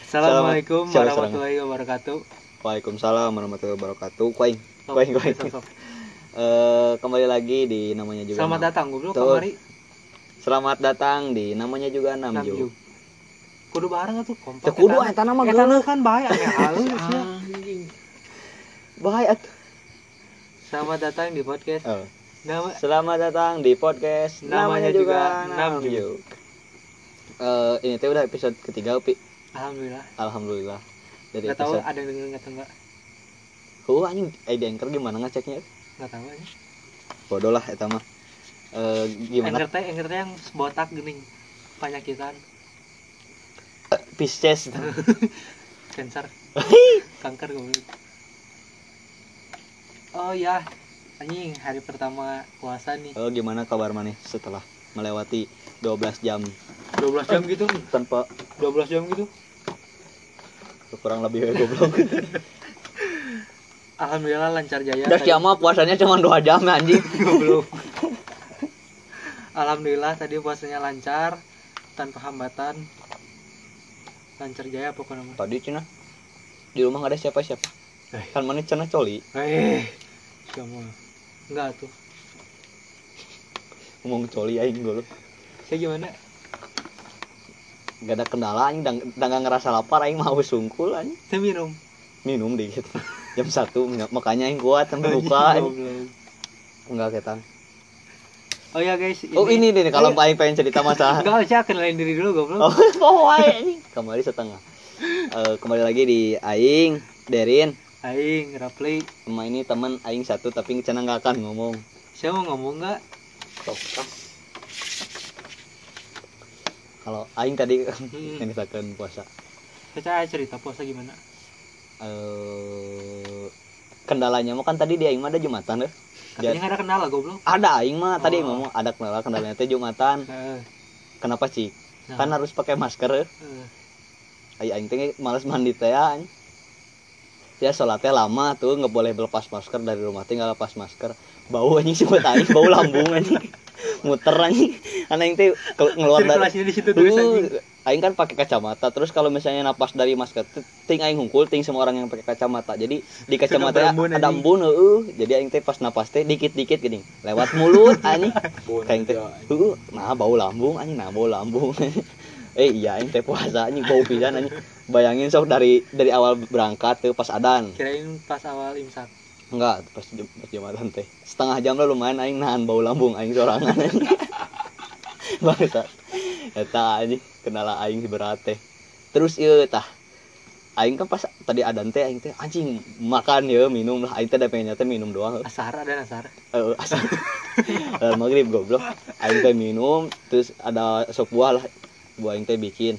Assalamualaikum Salam. warahmatullahi wabarakatuh. Waalaikumsalam warahmatullahi wabarakatuh. Kuaing. Kuaing, kuaing. Eh, kembali lagi di namanya juga. Selamat datang goblok Tuh. kamari Selamat datang di namanya juga Namju. Kudu bareng atuh kompak. Teu kudu Eta- nama geuleuh. kan bahaya aya halus ya. Bahaya atuh. Selamat datang di podcast. Oh. Nama Selamat datang di podcast Namanya namanya, juga juga Namju. Namju. Eh, ini teh udah episode ketiga, Upi. alhamdulillah. Alhamdulillah. Dari Enggak tahu ada yang denger enggak enggak. Oh, anjing, eh di Anchor gimana ngeceknya? Enggak tahu aja. Bodoh lah eta mah. Eh, gimana? Engker teh teh yang botak geuning penyakitan Pisces. cancer kanker goblok. Oh ya, anjing hari pertama puasa nih. Oh, gimana kabar maneh setelah melewati 12 jam 12 jam gitu. tanpa 12 jam gitu. kurang lebih we goblok. Alhamdulillah lancar jaya. Dah Tadi- kiamat puasanya cuma 2 jam ya, anjing. Goblok. Alhamdulillah tadi puasanya lancar tanpa hambatan. Lancar jaya pokoknya mah. Tadi cina di rumah gak ada siapa-siapa. Eh. Kan mana cina coli Eh, semua. Enggak tuh. ngomong coli aing goblok. Saya gimana? Gak ada kendala aing dan dan gak ngerasa lapar aing mau sungkul anjing. Saya minum. Minum dikit. Jam 1 makanya aing kuat sampai buka. anjing. Goblok. Enggak ketan. Oh ya guys, Oh ini nih kalau aing pengen cerita masalah Enggak usah kenalin diri dulu goblok. Oh, oh anjing. Kembali setengah. Eh, kembali lagi di Aing, Derin, Aing, Rapli. sama ini teman Aing satu tapi cenah nggak akan ngomong. Saya mau ngomong enggak? Kalau Aing tadi Hmm. yang misalkan puasa, Saya cerita puasa gimana? eh kendalanya mah kan tadi di Aing mah ada Jumatan deh. Katanya nggak ada kendala goblok. Ada Aing mah tadi Oh. ngomong ada kendala kendalanya teh Jumatan. Heeh. Kenapa sih? Nah, Kan harus pakai masker. heeh. Aing Aing teh males mandi teh ya. Ya sholatnya lama tuh nggak boleh lepas masker dari rumah tinggal lepas masker. Bau anjing sih buat Aing, bau lambung anjing. Muter anjing. Karena Aing teh ngeluar dari di situ terus anjing. Uh, Aing kan pakai kacamata. Terus kalau misalnya napas dari masker, ting Aing hungkul, ting semua orang yang pakai kacamata. Jadi di kacamata berembun, ada embun, heeh. Jadi Aing teh pas napas teh dikit-dikit gini, lewat mulut anjing. Kayak teh, heeh, nah bau lambung anjing, nah bau lambung. eh iya Aing teh puasa anjing bau pisan anjing. Bayangin sok dari dari awal berangkat tuh pas adan. Kirain pas awal imsak. Enggak, pas jam pas jumatan teh. Setengah jam lah lumayan aing nahan bau lambung aing sorangan. Bangsa. Eta anjing kendala aing berat teh. Terus ieu tah. Aing kan pas tadi adan teh aing teh anjing makan ya minum lah aing teh da pengen teh minum doang. Asar ada asar. Eh asal. Al maghrib goblok. Aing teh minum terus ada sop buah lah. Buah aing teh bikin.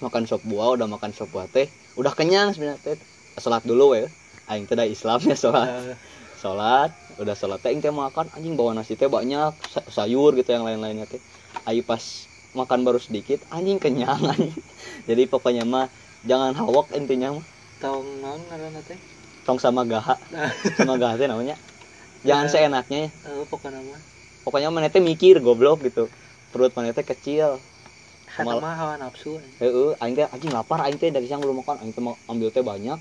Makan sop buah udah makan sop buah teh udah kenyang sebenarnya teh. Salat dulu ya. Aing teh da Islamnya salat Eh, sholat udah sholat teh aing teh makan anjing bawa nasi teh banyak sa- sayur gitu yang lain-lainnya teh aing pas makan baru sedikit anjing kenyang anjing jadi pokoknya mah jangan hawak intinya mah Tong naon ngaranna teh? tong sama gaha sama gaha teh namanya jangan Eh. seenaknya ya Eh, pokoknya mah. pokoknya mana teh mikir goblok gitu perut mana teh kecil Mal- mah hawa nafsu. Heeh, aing teh anjing lapar aing teh dari siang belum makan aing teh mau ambil teh banyak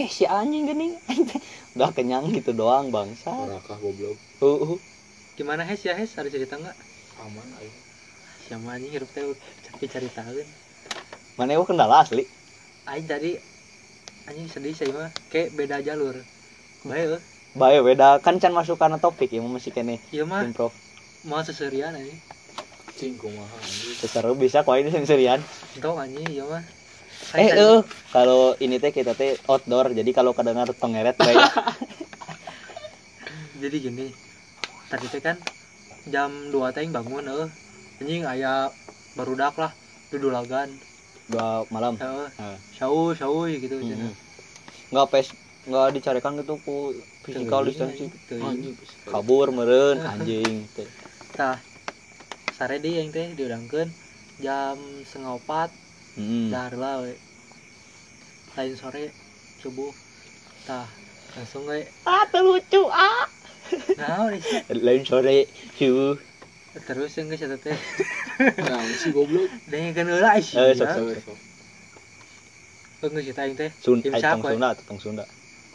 eh si anjing gini aing teh udah kenyang gitu doang bangsa Rakah goblok heeh Gimana hes ya hes? Ada cerita enggak? aman aing. Siapa anjing hirup teh cari cari tahu. mana eueuh kendala asli Aing tadi anjing sedih sih mah kayak beda jalur. Bae euy. Bae beda kan can masuk karena topik ya masih kene Ieu mah improv. mau seserian anjing. Kumaha anjing. Seseru bisa kok ini sensorian. Entong anjing ieu mah. Eh eh kalau ini teh kita teh outdoor jadi kalau kedengar tongeret baik. jadi gini tadi teh kan jam 2 teh aing bangun eh anjing aya barudak lah dudulagan Dua malam. heeh syau syau gitu Mm-mm. cenah. Nggak pes nggak dicarikan gitu ku physical Teuing, distancing. teuing. Anjing. Kabur meren anjing teh. tah sare deh yang teh diurangkan jam setengah sengopat hmm. lah we. lain sore subuh tah langsung we ah lucu ah nah udah lain sore subuh terus yang geus teh nah si goblok dengekeun heula sih eh sok sok sok Tunggu cerita yang teh. Sun, imsak, Sunda, tong Sunda.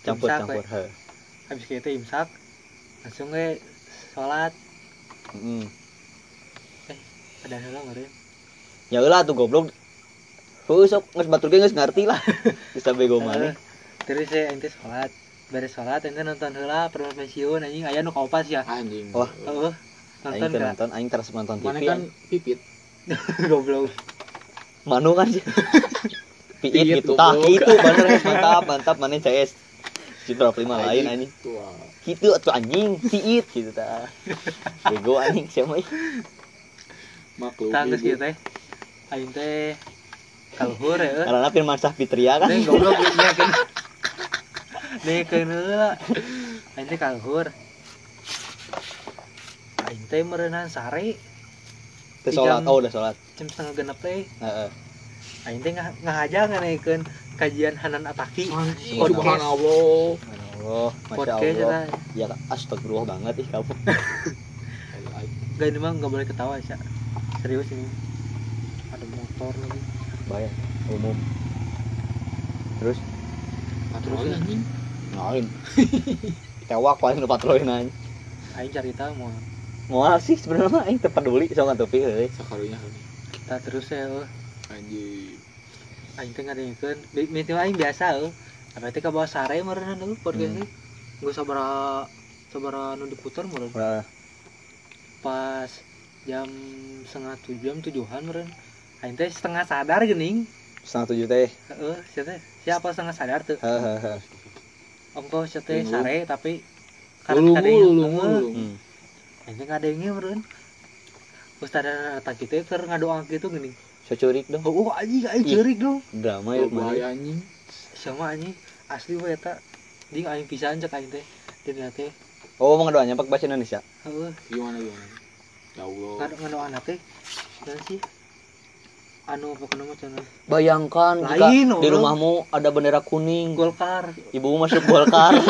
Campur, imsak, campur. he. Habis kita imsak, langsung gue sholat. Mm. Ada heula meureun ya ulah tuh goblok. Heuh sok geus batur ge geus ngarti lah. Bisa bego maneh terus saya ente sholat. Beres sholat ente nonton heula permen pensiun anjing. Aya nu kaopas ya? Anjing. Wah. heeh. Aing nonton ka nonton aing terus nonton Mana TV kan pipit. goblok. Manu kan sih. Piit, gitu. tah gitu bener mantap mantap mana CS? Si berapa lima lain anjing. gitu atuh anjing. Piit gitu tah. Bego anjing siapa ih Maklum. tanggus ibu. kieu teh aing teh kaluhur ya karena Firman Sahfitria kan Neng goblok dia kan. Neng keun heula. Aing teh kaluhur. Aing teh meureunaan sare Teu sholat oh udah sholat jam setengah genep teh. heeh Aing teh ngah- ngahaja nganekeun kajian Hanan Ataki. Subhanallah. Allah masya Allah eta. ya astagfirullah banget ih kamu Gak ini mah enggak boleh ketawa, Sya. Serius ini. Ada motor lagi. bayar umum terus Patroli anjing. ngain tewak paling nu patrolin aja Aing cerita mau moal sih sebenarnya mah aing teu peduli sok ngatupi euy Sakarunya kan. kita terus ya. Anjing. aing teh miti mah aing biasa euy apa teh ka bawah sare meureunna euy podcast Hmm. teh geus sabaraha sabaraha nu diputer meureun pas jam setengah tujuh jam tujuhan meureun aing teh setengah sadar geuning. Setengah tujuh teh. Heeh sia teh. Siapa setengah sadar tuh hehehe ongko teh sare tapi Lulu kadang-kadang lulu heeh, teh ngadenge meureun Ustaz dan atak kita keur ngadoa gitu geuning. Securik dong. Oh anjing aing Ih. ceurik dong. drama Oh, yuk mana bahaya anjing. sama anjing. Asli we eta. Ding aing pisan cek aing teh. Dina teh. Oh mau ngedoanya pakai bahasa Indonesia? Heueuh Gimana gimana? Ya Allah. anak teh sih anu apa bayangkan jika Lain, di orang. rumahmu ada bendera kuning Golkar ibumu masuk Golkar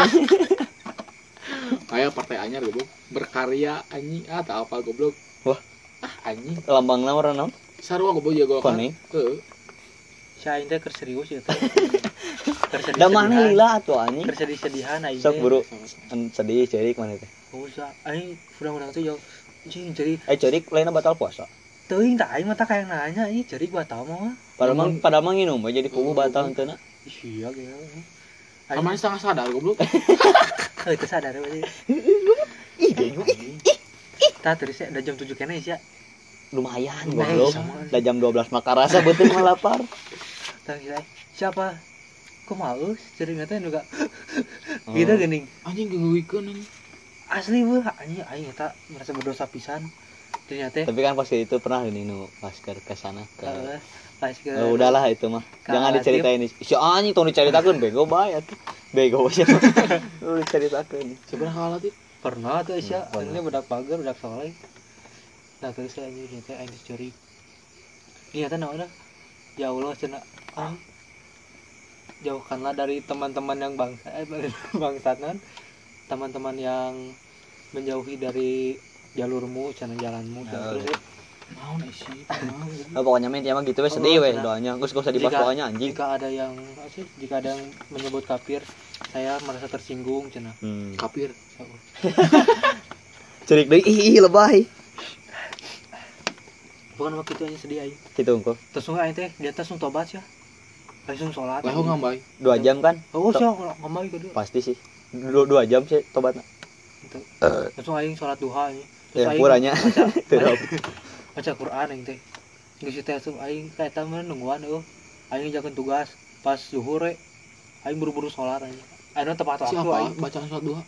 Kayak partai anyar goblok. Berkarya anjing. Ah, tak apa goblok. Wah. Ah, anjing. lambang nama orang naon? Sarua goblok ya gua kan. kuning Heeh. aing teh keur serius ya teh da mana lila atuh anjing keur sedih-sedihan aing sok buru sedih cerik mana teh oh sa aing urang-urang teh jauh cing jadi eh cerik lainnya batal puasa? Teuing tah aing mah tah kayak nanya ieu cerik batal mah padahal mah padahal mah nginum jadi kubu Oh, batal goblok. henteu Ih, iya ge. Namanya setengah sadar goblok. heuh teu sadar we ih ih tah terus ya, udah jam 7 kene ya. Lumayan Lumayan, goblok. sama. da jam 12 maka rasa betul mah lapar. Tah siapa? Kok mau cerik teh juga. Oh. gitu geuning Anjing geungguikeun anjing. Asli weh anjing aing eta merasa berdosa pisan. Ternyata tapi kan pas itu pernah ini nu masker ke sana ke ke Eh, udahlah itu mah. Jangan diceritain si anjing tong diceritakeun bego bae atuh. Bego siapa? Lu diceritakeun. Sebenarnya kalah tuh. pernah tuh Aisyah. Hmm, pernah. ini budak pagar budak soleh nah terus saya anjing dia teh aing dicuri. Iya teh naon ya Allah cenah ah. Jauhkanlah dari teman-teman yang bangsa eh, bangsat non teman-teman yang menjauhi dari jalurmu cenah jalanmu Ya, terus ya. ya, Naon sih? Nah, pokoknya mah intinya mah gitu we sedih we Oh, nah. doanya. Geus gak usah dibahas doanya anjing. jika ada yang apa sih? Jika ada yang menyebut kafir saya merasa tersinggung cenah hmm. Kapir. cerik deui ih ih, lebay. Bukan waktu itu aja sedih aing. Gitu engko. Terus nggak aing teh di atas langsung tobat ya langsung sholat Lah ngambai. dua jam kan? Oh sih kedua pasti sih dua, dua jam sih tobatna Gitu. langsung aing sholat duha aja ya puranya baca, Tidak. baca Quran aing teh. Geus teh tuh aing kaeta mah nungguan eueuh. Aing jakeun tugas pas zuhur we. Aing buru-buru sholat aja aing tepat waktu Siapa? aing. Bacaan surat duha.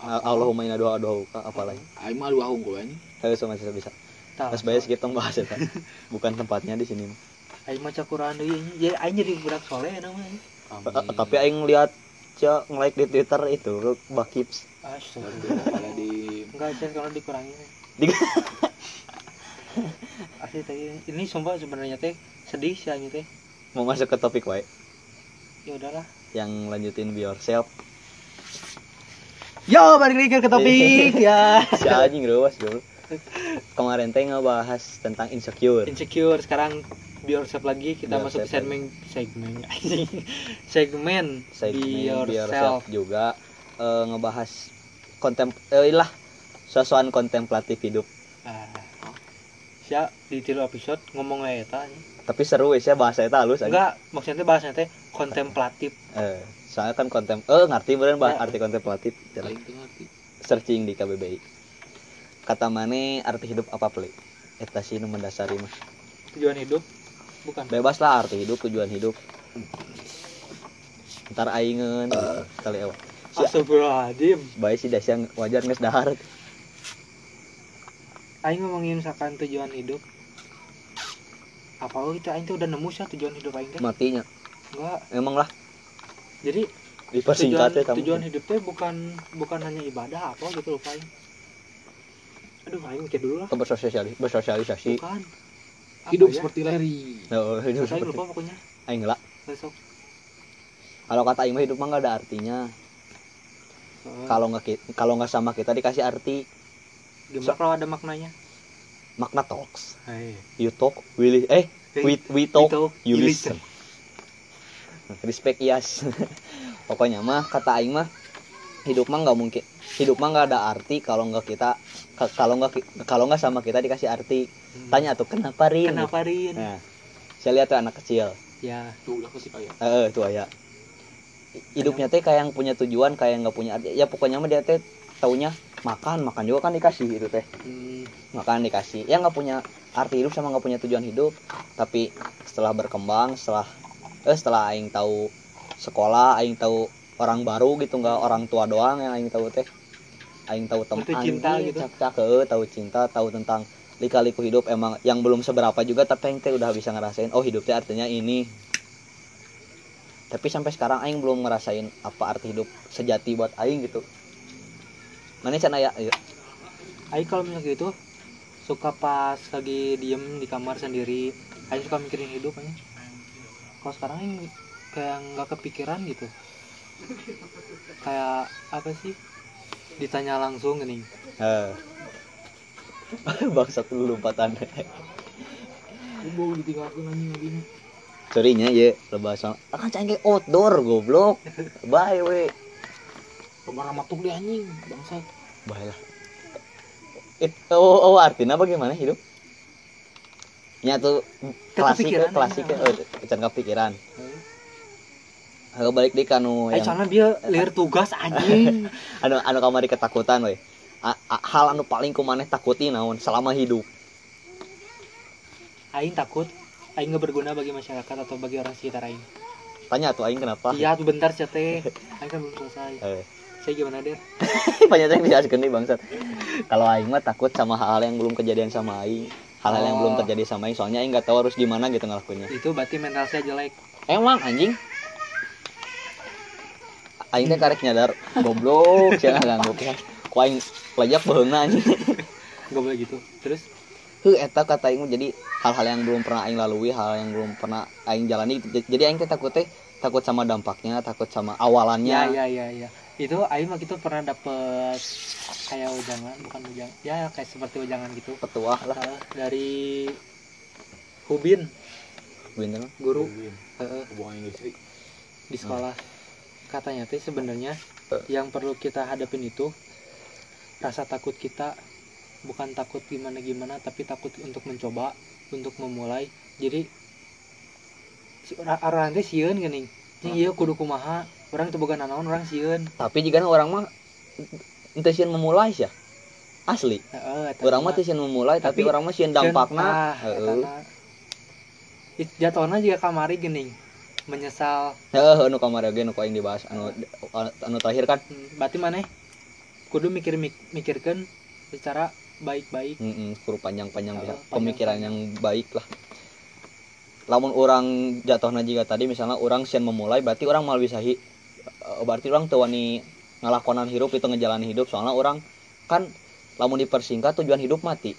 Allahumma inna doa doa apa lagi Aing mah dua hungkul anjing. Ayo sama bisa. Bisa Mas bayar sekitar bahas ya bukan tempatnya di sini aing maca Quran deui anjing. jadi aing jadi budak soleh namanya Eh, tapi aing lihat cia nge-like di Twitter itu Bakips Astaga. Kalau di Enggak sih kalau dikurangin. Di- Asli tadi ini sumpah sebenarnya teh sedih sih aing teh. mau masuk ke topik wae Ya udahlah. yang lanjutin be yourself Yo, balik lagi ke topik ya. si anjing rewas dulu kemarin teh ngebahas tentang insecure Insecure sekarang yourself lagi kita Be masuk yourself segmen segmen segmen segmen be be yourself. yourself juga eh, ngebahas kontem eh lah sosokan kontemplatif hidup Ah. Sia di tilu episode ngomong kayak eta tapi seru ya bahasa itu halus. Enggak, maksudnya bahasanya teh kontemplatif. eh soalnya kan kontem eh ngerti bener bah Ya. arti kontemplatif searching di KBBI kata mana arti hidup apa play eta sih mendasari mah Tujuan hidup bukan. bebas lah arti hidup tujuan hidup ntar aingen kali ewa si Astagfirullahaladzim. baik sih dasar wajar nges dahar Aing ngomongin misalkan tujuan hidup. Apa oh itu Aing tuh udah nemu sih tujuan hidup Aing teh? matinya Enggak. emang lah Jadi tujuan, dipersingkat ya tujuan hidup teh bukan bukan hanya ibadah apa gitu lupa Aing. Aduh, Aing mikir dulu lah. bersosialisasi bersosialisasi Bukan. Hidup ya? seperti Larry. oh, hidup Aing seperti lupa pokoknya. aing lah Besok. kalau kata aing mah hidup mah nggak ada artinya Oh, kalau nggak kalau nggak sama kita dikasih arti gimana kalau ada maknanya? makna talks Hai. you talk we li- eh we, we talk you listen respect yes pokoknya mah kata aing mah hidup mah nggak mungkin hidup mah nggak ada arti kalau nggak kita ka- kalau nggak kalau nggak sama kita dikasih arti. Tanya tuh kenapa rin? Kenapa Rin? nah saya lihat tuh anak kecil. Ya, Tuh ulah kasih kayak. eh itu aya hidupnya teh kayak yang punya tujuan kayak yang nggak punya arti. Ya pokoknya mah dia teh taunya makan makan juga kan dikasih itu teh. Hmm, makan dikasih. Ya nggak punya arti hidup sama nggak punya tujuan hidup. Tapi setelah berkembang setelah eh setelah aing tahu sekolah aing tahu orang baru gitu nggak orang tua doang yang aing tahu teh aing tahu teman cinta gitu. cak tahu cinta tahu tentang lika-liku hidup emang yang belum seberapa juga tapi aing teh udah bisa ngerasain oh hidup teh artinya ini tapi sampai sekarang aing belum ngerasain apa arti hidup sejati buat aing gitu mana cina ya Ayo. Aing kalau misalnya gitu suka pas lagi diem di kamar sendiri, Aing suka mikirin hidup aja. Kalau sekarang Aing kayak nggak kepikiran gitu. Kayak apa sih? Ditanya langsung gini. Eh. Bangsat lu lompatan. Gue ditinggalkan anjing lagi nih. Sorry nya ye, lebasan. Ah can ge outdoor goblok. Bye we. Ke mana matuk di anjing, bangsat. Bye lah. It, oh, oh artinya bagaimana hidup? Nya tuh klasik Kepikiran, klasik ya. oh, kepikiran. Aku balik di kanu Aing yang soalnya dia liar tugas anjing. anu anu kamari ketakutan we. A- a- hal anu paling kumaneh takuti naon selama hidup. Aing takut Aing nggak berguna bagi masyarakat atau bagi orang sekitar Aing. Tanya tuh aing kenapa? Iya tuh bentar sih teh. Aing kan belum selesai. Eh. Saya gimana der? banyak yang dijelaskan nih bangsat kalau aing mah takut sama hal-hal yang belum kejadian sama aing hal-hal yang Oh. belum terjadi sama aing soalnya aing nggak tahu harus gimana gitu ngelakuinnya Itu berarti mental saya jelek. emang anjing aing teh karek nyadar goblok jangan ganggu kan ku aing lajak beheungna anjing Gak boleh gitu. Terus heuh eta kata aing mah jadi hal-hal yang belum pernah aing lalui hal yang belum pernah aing jalani jadi aing teh takut teh takut sama dampaknya takut sama awalannya ya ya ya ya. Itu Aing waktu itu pernah dapet kayak ujangan, bukan ujangan. Ya kayak seperti ujangan gitu. petuah lah dari Hubin, bener guru Win. eh, Hubungan industri. di sekolah. Katanya tuh sebenarnya yang perlu kita hadapin itu rasa takut kita. Bukan takut gimana gimana tapi takut untuk mencoba untuk memulai. Jadi orang orang teh sieun geuning Jeung ieu kudu kumaha. Orang teu boga nanaon orang sieun. Tapi jika orang mah ente sieun memulai sih asli. Heeh eta orang mah teu sieun memulai tapi, Tapi orang mah sieun dampakna. Heeh. heeh It jatuhna juga kamari geuning menyesal. Heeh anu kamari ge nu aing dibahas anu anu terakhir kan. Hmm, berarti maneh kudu mikir mikirkan secara baik-baik. Heeh kuru panjang-panjang bisa. panjang-panjang. pemikiran yang baik lah. Lamun orang jatuhna juga tadi misalnya orang sieun memulai berarti orang mal bisa hi, eh, berarti orang teu wani ngalakonan hidup itu ngejalani hidup. Soalnya orang kan lamun dipersingkat tujuan hidup mati.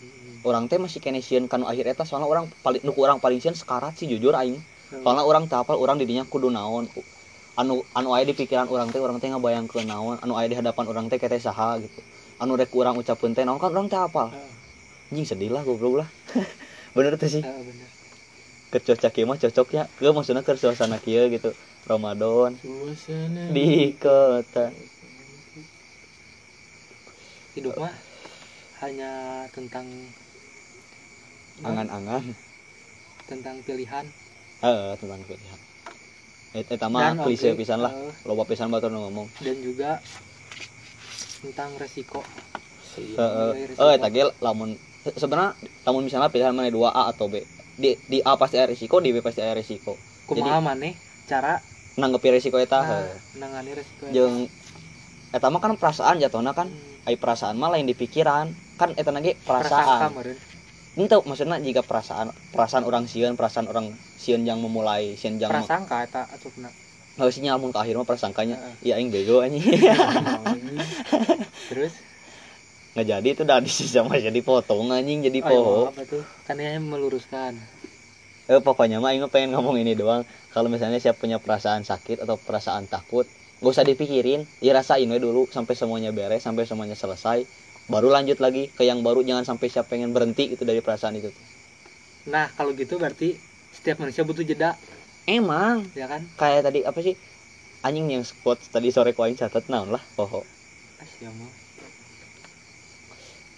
Hmm. orang teh masih kene sieun kanu akhir eta soalnya orang paling nu orang paling sieun sekarat sih jujur aing soalnya orang tak hafal orang didinya kudu naon. Anu anu aya di pikiran orang teh orang teh ngabayangkeun naon. Anu aya di hadapan orang teh kete saha gitu. Anu rek urang ucapkeun teh naon kan orang teh apal anjing sedih lah goblok lah. Bener tuh sih. Ah, bener. Keur cocok ieu mah cocok ya. Ke maksudna keur suasana kieu gitu. Ramadan. Suasana. Di kota. Hidup mah hanya tentang angan-angan. tentang pilihan heeh tentang pilihan eta eta Dan mah klise pisan lah. Eh, loba pisan batur ngomong. Dan juga tentang resiko. Heeh. Oh resiko. eta ge lamun sebenarnya lamun misalnya pilihan mana dua A atau B? Di di A pasti ada risiko di B pasti ada risiko kumaha maneh cara nanggepi risiko eta? Nah, nangani resiko eta. jeung eta mah kan perasaan jatuhna kan. Hmm, ai perasaan mah lain di pikiran. Kan eta lagi prasangka perasaan itu maksudnya jika perasaan perasaan orang sieun perasaan orang sieun yang memulai sieun yang prasangka eta asupna nggak sih nyalamun ke akhir mah prasangkanya Heeh. iya aing bego anjing. Terus? Nggak jadi itu udah di sama jadi potong anjing jadi oh, poho iya, apa tuh? Kan ini hanya meluruskan. Eh pokoknya mah aing mah pengen ngomong ini doang. Kalau misalnya siap punya perasaan sakit atau perasaan takut gak usah dipikirin dirasain we dulu sampai semuanya beres sampai semuanya selesai baru lanjut lagi ke yang baru jangan sampai siap pengen berhenti itu dari perasaan itu. Nah kalau gitu berarti setiap manusia butuh jeda. Emang? Ya kan? Kayak tadi apa sih? Anjing yang spot tadi sore ku aing catat naon lah poho. Asyik mah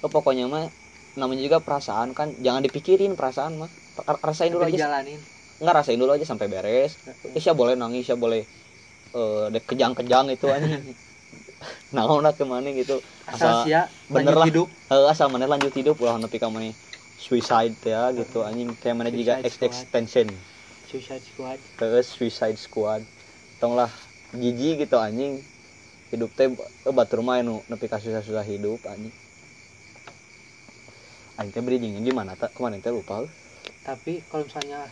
oh, pokoknya mah namanya juga perasaan kan. Jangan dipikirin perasaan mah. Rasain dulu aja. dijalanin. Nggak rasain dulu aja sampai beres. Isya boleh nangis ya boleh eh dek kejang-kejang itu anjing naon lah ke mana gitu. Asal Asal sia bener lah. hidup. Asal mana lanjut hidup ulah nepi ka mana suicide ya gitu. Anjing kayak mana juga ex squad. extension suicide squad. Terus suicide squad. Tong lah jijik gitu anjing. Hidup teh eh, batur mah nu nepi ka susah-susah hidup anjing. Anjing teh bridgingnya gimana tak? Kemarin teh lupa tapi kalau misalnya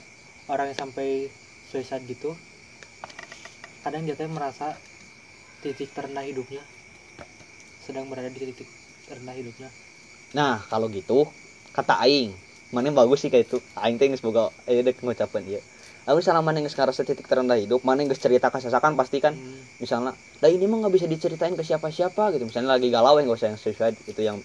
orang yang sampai suicide gitu kadang dia teh merasa titik terendah hidupnya sedang berada di titik terendah hidupnya Nah, kalau gitu kata aing, mana bagus sih kayak itu. Aing teh geus boga aya dek ngucapkeun ieu. Aku salah mana geus ngarasa titik terendah hidup, mana geus cerita ka sasakan pasti kan Hmm, misalnya, "Dah ini mah nggak bisa diceritain ke siapa-siapa" gitu. Misalnya lagi galau ya nggak usah yang suicide itu yang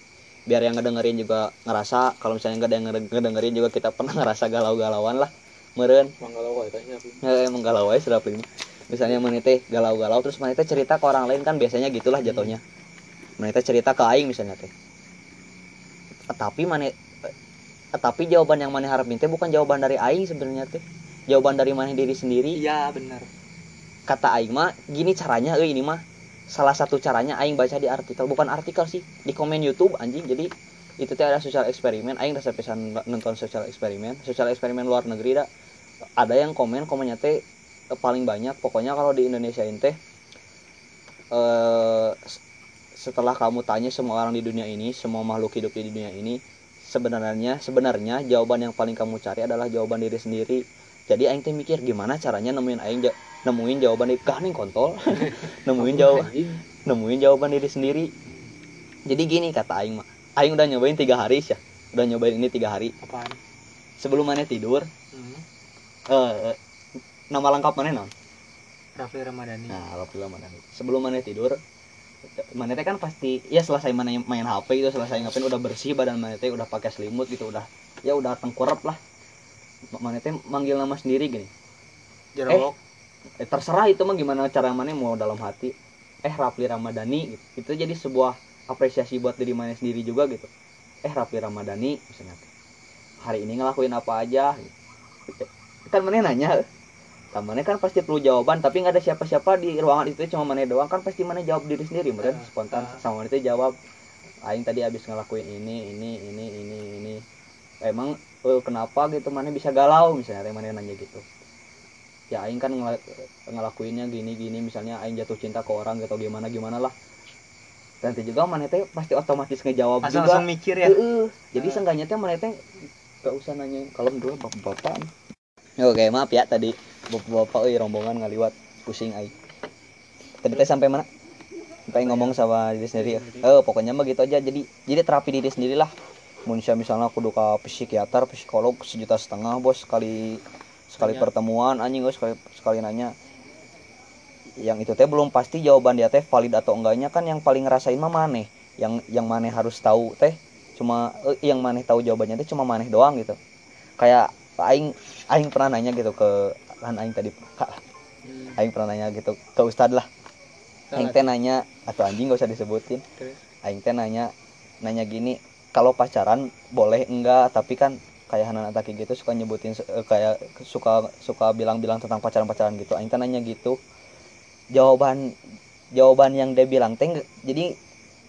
biar yang ngedengerin juga ngerasa kalau misalnya nggak ada yang ngede- ngedengerin juga kita pernah ngerasa galau-galauan lah meren aku. ya, emang galau aja ini misalnya mana teh galau-galau terus mana teh cerita ke orang lain kan biasanya gitulah jatuhnya. Mana teh cerita ke aing misalnya teh. Tapi mana eh, tapi jawaban yang mana harapin teh bukan jawaban dari aing sebenarnya teh. Jawaban dari mana diri sendiri. Iya benar. Kata aing mah gini caranya euy ini mah salah satu caranya aing baca di artikel. Bukan artikel sih di komen YouTube anjing. Jadi itu teh ada sosial eksperimen. Aing rasa pisan nonton sosial eksperimen. Sosial eksperimen luar negeri dah. Ada yang komen komennya teh eh, paling banyak. Pokoknya kalau di Indonesia ini teh eh setelah kamu tanya semua orang di dunia ini semua makhluk hidup di dunia ini sebenarnya sebenarnya jawaban yang paling kamu cari adalah jawaban diri sendiri. Jadi aing teh mikir gimana caranya nemuin aing ja- nemuin jawaban di kaning kontol? Nemuin jawaban Anjing. nemuin jawaban diri sendiri. Jadi gini kata aing mah aing udah nyobain tiga hari ya. Udah nyobain ini tiga hari. Apaan? Sebelum mana tidur hmm. eh, nama lengkap mana non Rafli Ramadhani. Nah alhamdulillah mana sebelum mana tidur mana teh kan pasti ya selesai mana main HP itu selesai ngapain udah bersih badan mana teh udah pakai selimut gitu udah ya udah tengkurap lah. Mana teh manggil nama sendiri gini. Jerok eh, terserah itu mah gimana cara mana mau dalam hati. Eh Rafli Ramadhani gitu. Itu jadi sebuah apresiasi buat diri mana sendiri juga gitu. Eh Rafli Ramadhani misalnya. Hari ini ngelakuin apa aja? Gitu. kan mana nanya mana kan pasti perlu jawaban tapi nggak ada siapa-siapa di ruangan itu cuma mana doang. Kan pasti mana jawab diri sendiri meren Ah, spontan. ah. sama itu jawab aing tadi habis ngelakuin ini ini ini ini ini. Emang eh, kenapa gitu? Mana bisa galau? Misalnya mana nanya gitu. Ya aing kan ngela- ngelakuinnya gini gini. Misalnya aing jatuh cinta ke orang gitu gimana gimana lah. Nanti juga mana teh pasti otomatis ngejawab asal juga. langsung mikir ya. Heeh. jadi Ah. seenggaknya teh mana teh gak usah nanyain kalau dulu bapak-bapak oke maaf ya tadi bapak-bapak euy rombongan ngaliwat pusing aing tadi teh sampai mana? Sampai ngomong sama diri sendiri ya? Oh pokoknya mah gitu aja. Jadi jadi terapi diri sendiri lah Munsya misalnya kudu ke psikiater psikolog sejuta setengah bos sekali sekali Tanya. pertemuan anjing gue sekali sekali nanya. Yang itu teh belum pasti jawaban dia teh valid atau enggaknya. Kan yang paling ngerasain mah maneh. Yang yang maneh harus tahu teh. Cuma eh, yang maneh tahu jawabannya teh cuma maneh doang gitu. Kayak aing aing pernah nanya gitu ke kan aing tadi Kak, Hmm. aing pernah nanya gitu ke ustad lah. Aing teh nanya atau anjing gak usah disebutin. Terus? aing teh nanya nanya gini kalau pacaran boleh enggak? Tapi kan kayak Hanan Ataki gitu suka nyebutin eh, kayak suka suka bilang-bilang tentang pacaran-pacaran gitu. Aing teh nanya gitu. Jawaban jawaban yang dia bilang teh jadi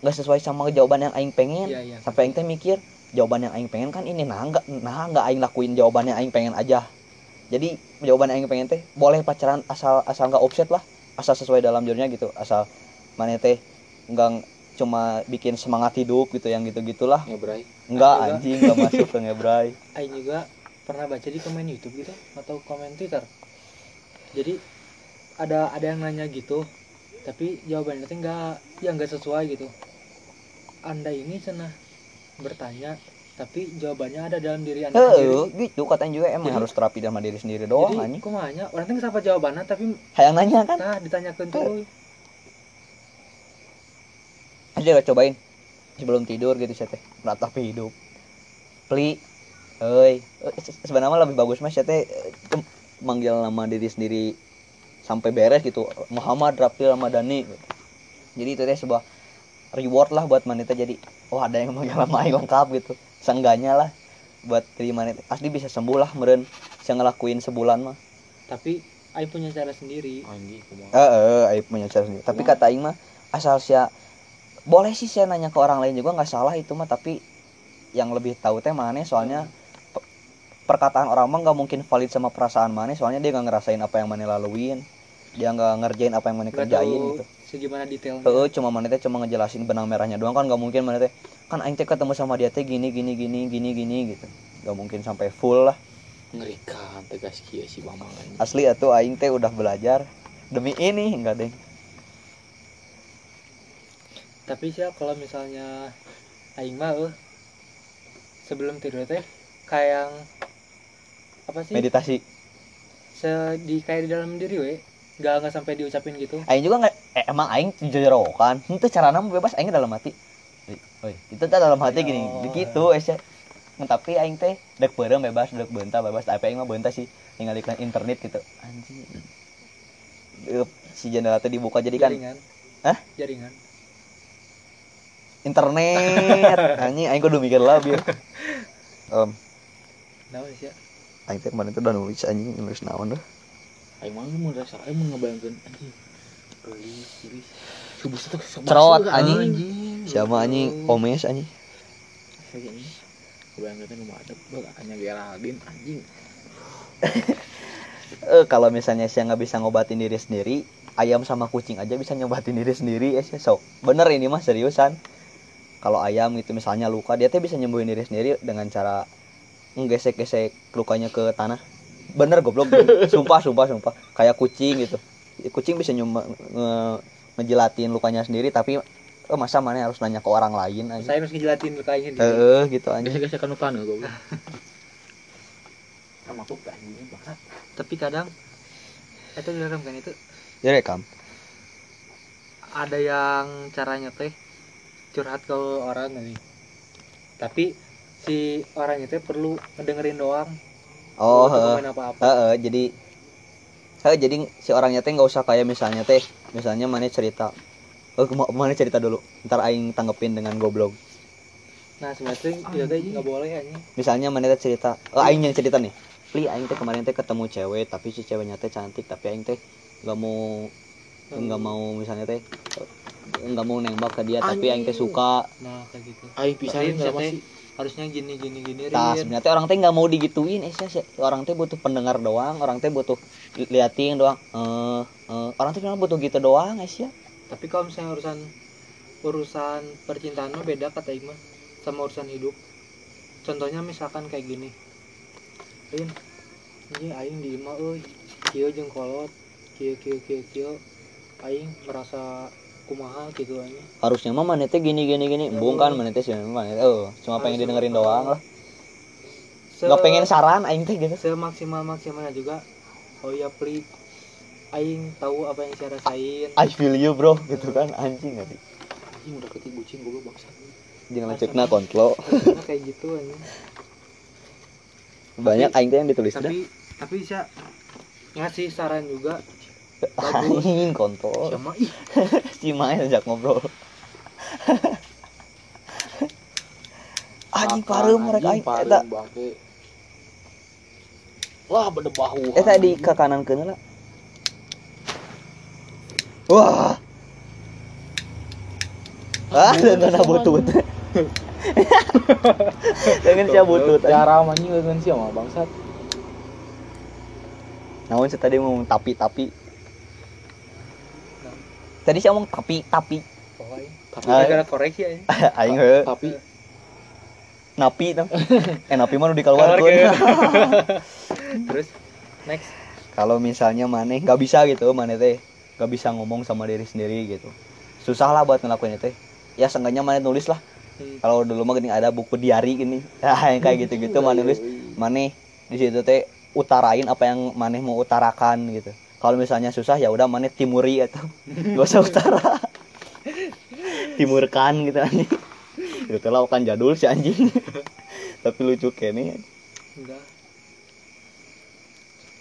nggak sesuai sama jawaban yang aing pengen. Iya, iya. sampai aing teh mikir jawaban yang aing pengen kan ini nah enggak nah enggak aing lakuin jawaban yang aing pengen aja jadi jawaban yang aing pengen teh boleh pacaran asal asal nggak offset lah asal sesuai dalam jurnya gitu asal mana teh enggak cuma bikin semangat hidup gitu yang gitu gitulah ngebrai juga. anjing enggak masuk ke ngebrai Aing juga pernah baca di komen YouTube gitu atau komen Twitter. Jadi ada ada yang nanya gitu, tapi jawabannya tuh nggak ya nggak sesuai gitu. Anda ini cenah bertanya, tapi jawabannya ada dalam diri Anda sendiri. gitu katanya juga emang Jadi- harus terapi sama diri sendiri doang Jadi, anjing. kumanya orang tuh nggak jawabannya, tapi hayang nanya kan? Nah ditanyakan tuh. aja gak cobain. Sebelum tidur gitu saya teh meratapi hidup. Pli. Hei, sebenarnya mah lebih bagus mas saya teh eh, manggil nama diri sendiri sampai beres gitu. Muhammad Rafil Ramadhani gitu. jadi itu teh sebuah reward lah buat manita jadi oh ada yang nama aing lengkap gitu. Seenggaknya lah buat diri manita. Asli bisa sembuh lah meren. Saya ngelakuin sebulan mah. Tapi Aing punya cara sendiri. Eh, eh, aib punya cara sendiri. Tapi kata Aing mah asal sia boleh sih saya nanya ke orang lain juga nggak salah itu mah. Tapi yang lebih tahu teh mana soalnya pe- perkataan orang mah nggak mungkin valid sama perasaan mana soalnya dia nggak ngerasain apa yang mana laluin. Dia nggak ngerjain apa yang mana kerjain gitu segimana detailnya. Heeh, cuma mana teh cuma ngejelasin benang merahnya doang. Kan nggak mungkin mana teh kan aing teh ketemu sama dia teh gini gini gini gini gini gitu. Nggak mungkin sampai full lah. Ngerikan tegas kieu si anjing asli atuh aing teh udah belajar. Demi ini enggak deh. Tapi sih kalau misalnya aing mah eh, sebelum tidur teh kayak yang apa sih? Meditasi. Se di kayak di dalam diri we nggak nggak sampai diucapin gitu. Aing juga nggak eh, emang Aing jerokan itu cara nama bebas Aing dalam hati. Oi, itu teh dalam hati gini Oh. gitu es tapi Aing teh dek beureum bebas dek bentar bebas. Tapi Aing mah bentar sih tinggal iklan internet gitu. Anjing. Si jendela teh dibuka jadi kan jaringan. Hah? jaringan. Internet. Anjing Aing kudu mikir lah biar um, naon sih ya Aing teh kemarin tuh udah nulis anjing nulis naon dah aing mah mun rasa aing mun ngebayangkeun anjing gelis gelis subuh itu sama Cerot, anjing. siapa anjing? Omes anjing. Kebayangkeun nu adep beuh hanya Geraldine anjing. Eh kalau misalnya saya nggak bisa ngobatin diri sendiri ayam sama kucing aja bisa nyobatin diri sendiri ya sih. Sok bener ini mah seriusan. Kalau ayam itu misalnya luka dia teh bisa nyembuhin diri sendiri dengan cara nggesek-gesek lukanya ke tanah bener goblok. Sumpah sumpah sumpah. Kayak kucing gitu. Kucing bisa nyoba nge- ngejelatin lukanya sendiri tapi eh masa mana harus nanya ke orang lain aja? Saya harus ngejelatin lukanya gitu eh gitu aja. Gesek-gesek kan kana goblok sama tapi kadang itu direkam kan itu? Ya rekam ada yang caranya teh curhat ke orang nih? Tapi si orang itu perlu ngedengerin doang oh heeh. ngomongin apa-apa. Heeh, jadi Heeh, jadi si orangnya teh nggak usah kayak misalnya teh misalnya mana cerita. Oh mana cerita dulu ntar aing tanggepin dengan goblok. Nah sebenarnya itu teh nggak boleh aja misalnya mana teh cerita oh aing yang cerita nih. Pli aing teh kemarin teh ketemu cewek tapi si ceweknya teh cantik tapi aing teh nggak mau nggak mau misalnya teh eh, nggak mau nembak ke dia tapi aing teh suka. Nah kayak gitu. Aing enggak bisa teh masih? harusnya gini gini gini Nah, Rin. sebenarnya orang teh nggak mau digituin, eh sih, orang teh butuh pendengar doang, orang teh butuh li- liatin doang. Eh, eh, orang teh cuma butuh gitu doang, eh sih. tapi kalau misalnya urusan urusan percintaan mah beda kata Ima sama urusan hidup. Contohnya misalkan kayak gini. Rin ini aing di Ima euy. Kieu jeung kolot kieu kieu kieu kieu. Aing merasa kumaha gitu aja Harusnya mah mana teh gini gini. Gini, kan mana teh sih mana teh, oh, cuma pengen Harusnya didengerin doang lah. Se- Nggak pengen saran aing teh gitu. semaksimal maksimalnya juga. Oh iya pli aing tahu apa yang saya rasain. I feel you bro. Gitu kan anjing nggak Anjing udah ketik bucin goblok bangsa. jangan cekna kontlo Harusnya kayak gitu anjing. Banyak aing teh yang ditulis dah tapi tapi saya ngasih saran juga anjing kontol ih. Si main ajak ngobrol. Anjing parem mereka aing eta. Wah, beda bahu. eta di ke kanan kena lah wah. Ah dengan butut. dengan sia butut. Cara manyi dengan siapa bangsat. sih tadi ngomong tapi tapi tadi sih ngomong? Tapi tapi. Tapi gara koreksi aja. Aing heuh. Tapi. Napi tah eh napi mah dikeluarkeun. Keluarkeun. terus next. Kalau misalnya maneh nggak bisa gitu maneh teh. Nggak bisa ngomong sama diri sendiri gitu. Susah lah buat ngelakuin itu ya seenggaknya maneh nulis lah. Hmm. kalau dulu mah gini ada buku diary gini. Ya yang kayak gitu gitu maneh nulis. Maneh di situ teh utarain apa yang maneh mau utarakan gitu kalau misalnya susah ya udah maneh timuri atau gak usah utara. Timurkan gitu anjing. Itu lah kan jadul si anjing. Tapi lucu kene enggak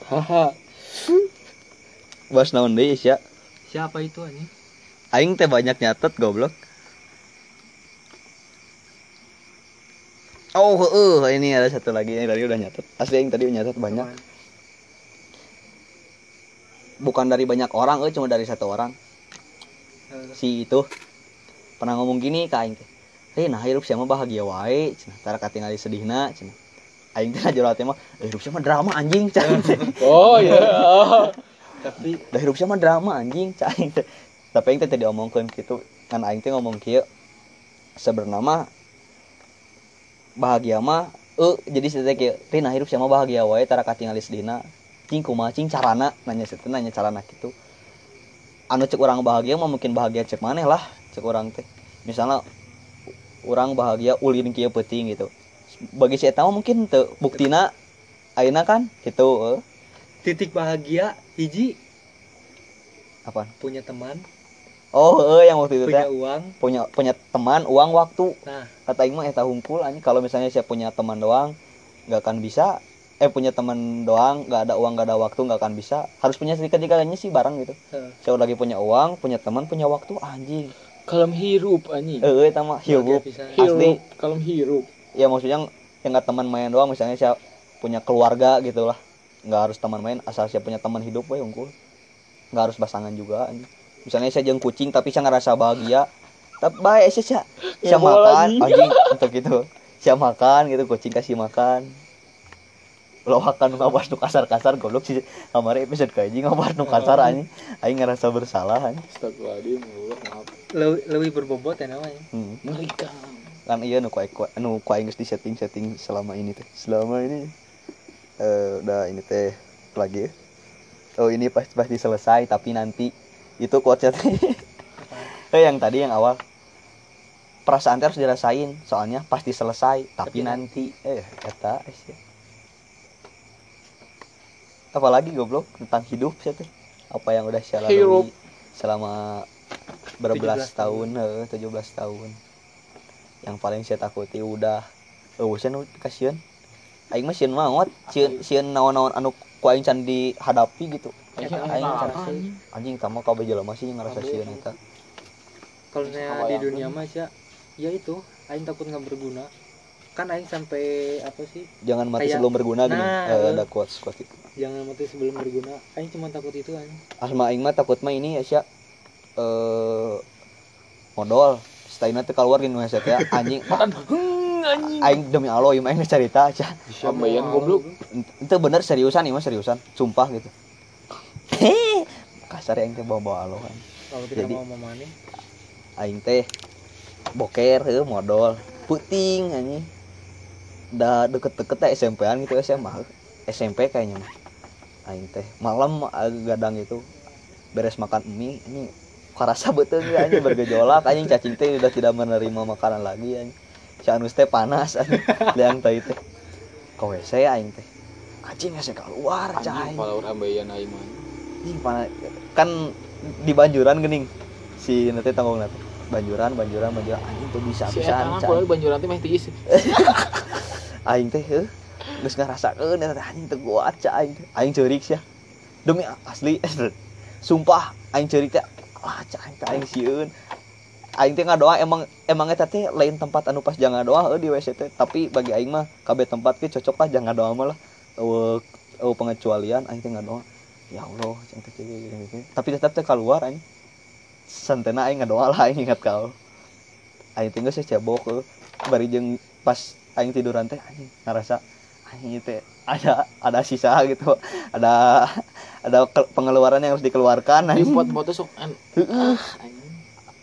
haha. Bos naon deui ya siapa itu anjing? Aing teh banyak nyatet goblok. Oh heeh ini ada satu lagi. Yang tadi udah nyatet. Asli aing tadi nyatet banyak. Teman. Bukan dari banyak orang eh cuma dari satu orang. Eh, si itu pernah ngomong gini ke aing teh. Hei nah hirup siapa bahagia wae cenah tara katingali sedihna cenah aing teh jero hati mah "Eh, hirup siapa drama anjing cenah Oh iya. tapi dah hirup siapa drama anjing teh. Tapi aing teh tadi omongkeun kitu kan aing teh ngomong kieu sebenarnya bahagia mah eh jadi saya teh nah hirup siapa bahagia wae tara katingali sedihna cing kumaha cing carana? Nanya situ nanya carana gitu. Anu cek orang bahagia mah mungkin bahagia cek maneh lah cek orang teh. Misalnya orang bahagia ulin kieu peuting gitu. Bagi si eta mah mungkin teu buktina ayeuna kan gitu eh. titik bahagia hiji. Apa? Punya teman. Oh eh yang waktu itu punya uang. Punya punya teman uang waktu. Nah. Kata Aing mah eta hungkul kalau misalnya saya punya teman doang nggak akan bisa eh punya teman doang nggak ada uang nggak ada waktu nggak akan bisa harus punya sedikit tiganya sih barang gitu eh, saya lagi punya uang punya teman punya waktu anjing Kalem hirup anjing. eh eh sama bahagia hirup. Asli. Kalem hirup. ya maksudnya yang nggak teman main doang misalnya saya punya keluarga gitu lah nggak harus teman main asal saya punya teman hidup we unggul nggak harus pasangan juga anjing. misalnya saya jeung kucing tapi saya ngerasa bahagia tapi baik sih saya saya Ya, makan anjing. anjing untuk gitu saya makan gitu kucing kasih makan lo makan ngabas nu kasar-kasar goblok sih. Kamari episode kayak anjing ngabas nu kasar anjing. Aing ngerasa bersalah anjing. Astagfirullahaladzim, ya maaf. lebih, lebih berbobot ya namanya. Hmm. Mengerikan. kan iya nu kuai nu kuai geus di setting setting selama ini teh. Selama ini? Eh udah ini teh lagi ya. oh ini pasti pasti selesai tapi nanti itu quotes teh. Eh yang tadi yang awal. Perasaan teh harus dirasain soalnya pasti selesai tapi, Tapi nanti eh kata sih apalagi goblok tentang hidup sih teh apa yang udah saya lalui selama berbelas 17 tahun. eh 17 tahun. Yang paling saya takuti udah oh saya nu kasihan. Aing mah sieun maot sieun sieun naon-naon anu ku aing can dihadapi gitu. Ya, aing can anjing. anjing tamu kabeh jelema sih ngerasa sieun eta. Kalau di dunia mas ya ya itu aing takut nggak berguna. Kan aing sampai apa sih? Jangan mati Kayak- sebelum berguna gini. Nah, Eh, eh. ada quotes quotes itu jangan mati sebelum berguna. Aing cuma takut itu aing. Asma aing mah takut mah ini ya eh modal. Staina teh keluar gini headset ya anjing. Anjing. aing demi Allah ieu mah aing cerita aja Sampeyan goblok. itu bener seriusan nih mas seriusan. Sumpah gitu. Kasar yang teh bawa-bawa alohan kalau kita Jadi- mau aing teh boker heuh modal. Puting anjing. Da deket-deket teh SMP-an gitu SMA. SMP kayaknya mah aing teh malam eh, gadang itu beres makan mie ini karasa betul ya anjing bergejolak anjing cacing teh udah tidak menerima makanan lagi anjing. Si anus teh panas anjing liang teh teh ke WC aing teh. Anjing WC keluar cai Anjing kalau ambeyan aing mah. Ih, mana- kan di banjuran gening si nanti tanggung nanti banjuran banjuran banjuran anjing tuh bisa si bisa mah kudu banjuran teh meh tiis aing teh heuh eta teh anjing kuat ca aing. Aing ceurik sia demi asli. Sumpah aing ceurik teh ah ca aing aing sieun aing teh ngadoa emang emang eta teh lain tempat anu pas jangan doa heuh di WC teh tapi bagi aing mah kabeh tempat ge cocok lah jangan doa mah lah. Eueuh eueuh pengecualian aing teh ngadoa ya Allah cang teh tapi tetap teh keluar aing. Santena aing ngadoa lah aing ingat kau. Aing teh geus cebok heuh bari jeung pas aing tiduran teh anjing ngerasa anjing teh ada ada sisa gitu. Ada ada pengeluaran yang harus dikeluarkan di anjing. pot-pot sok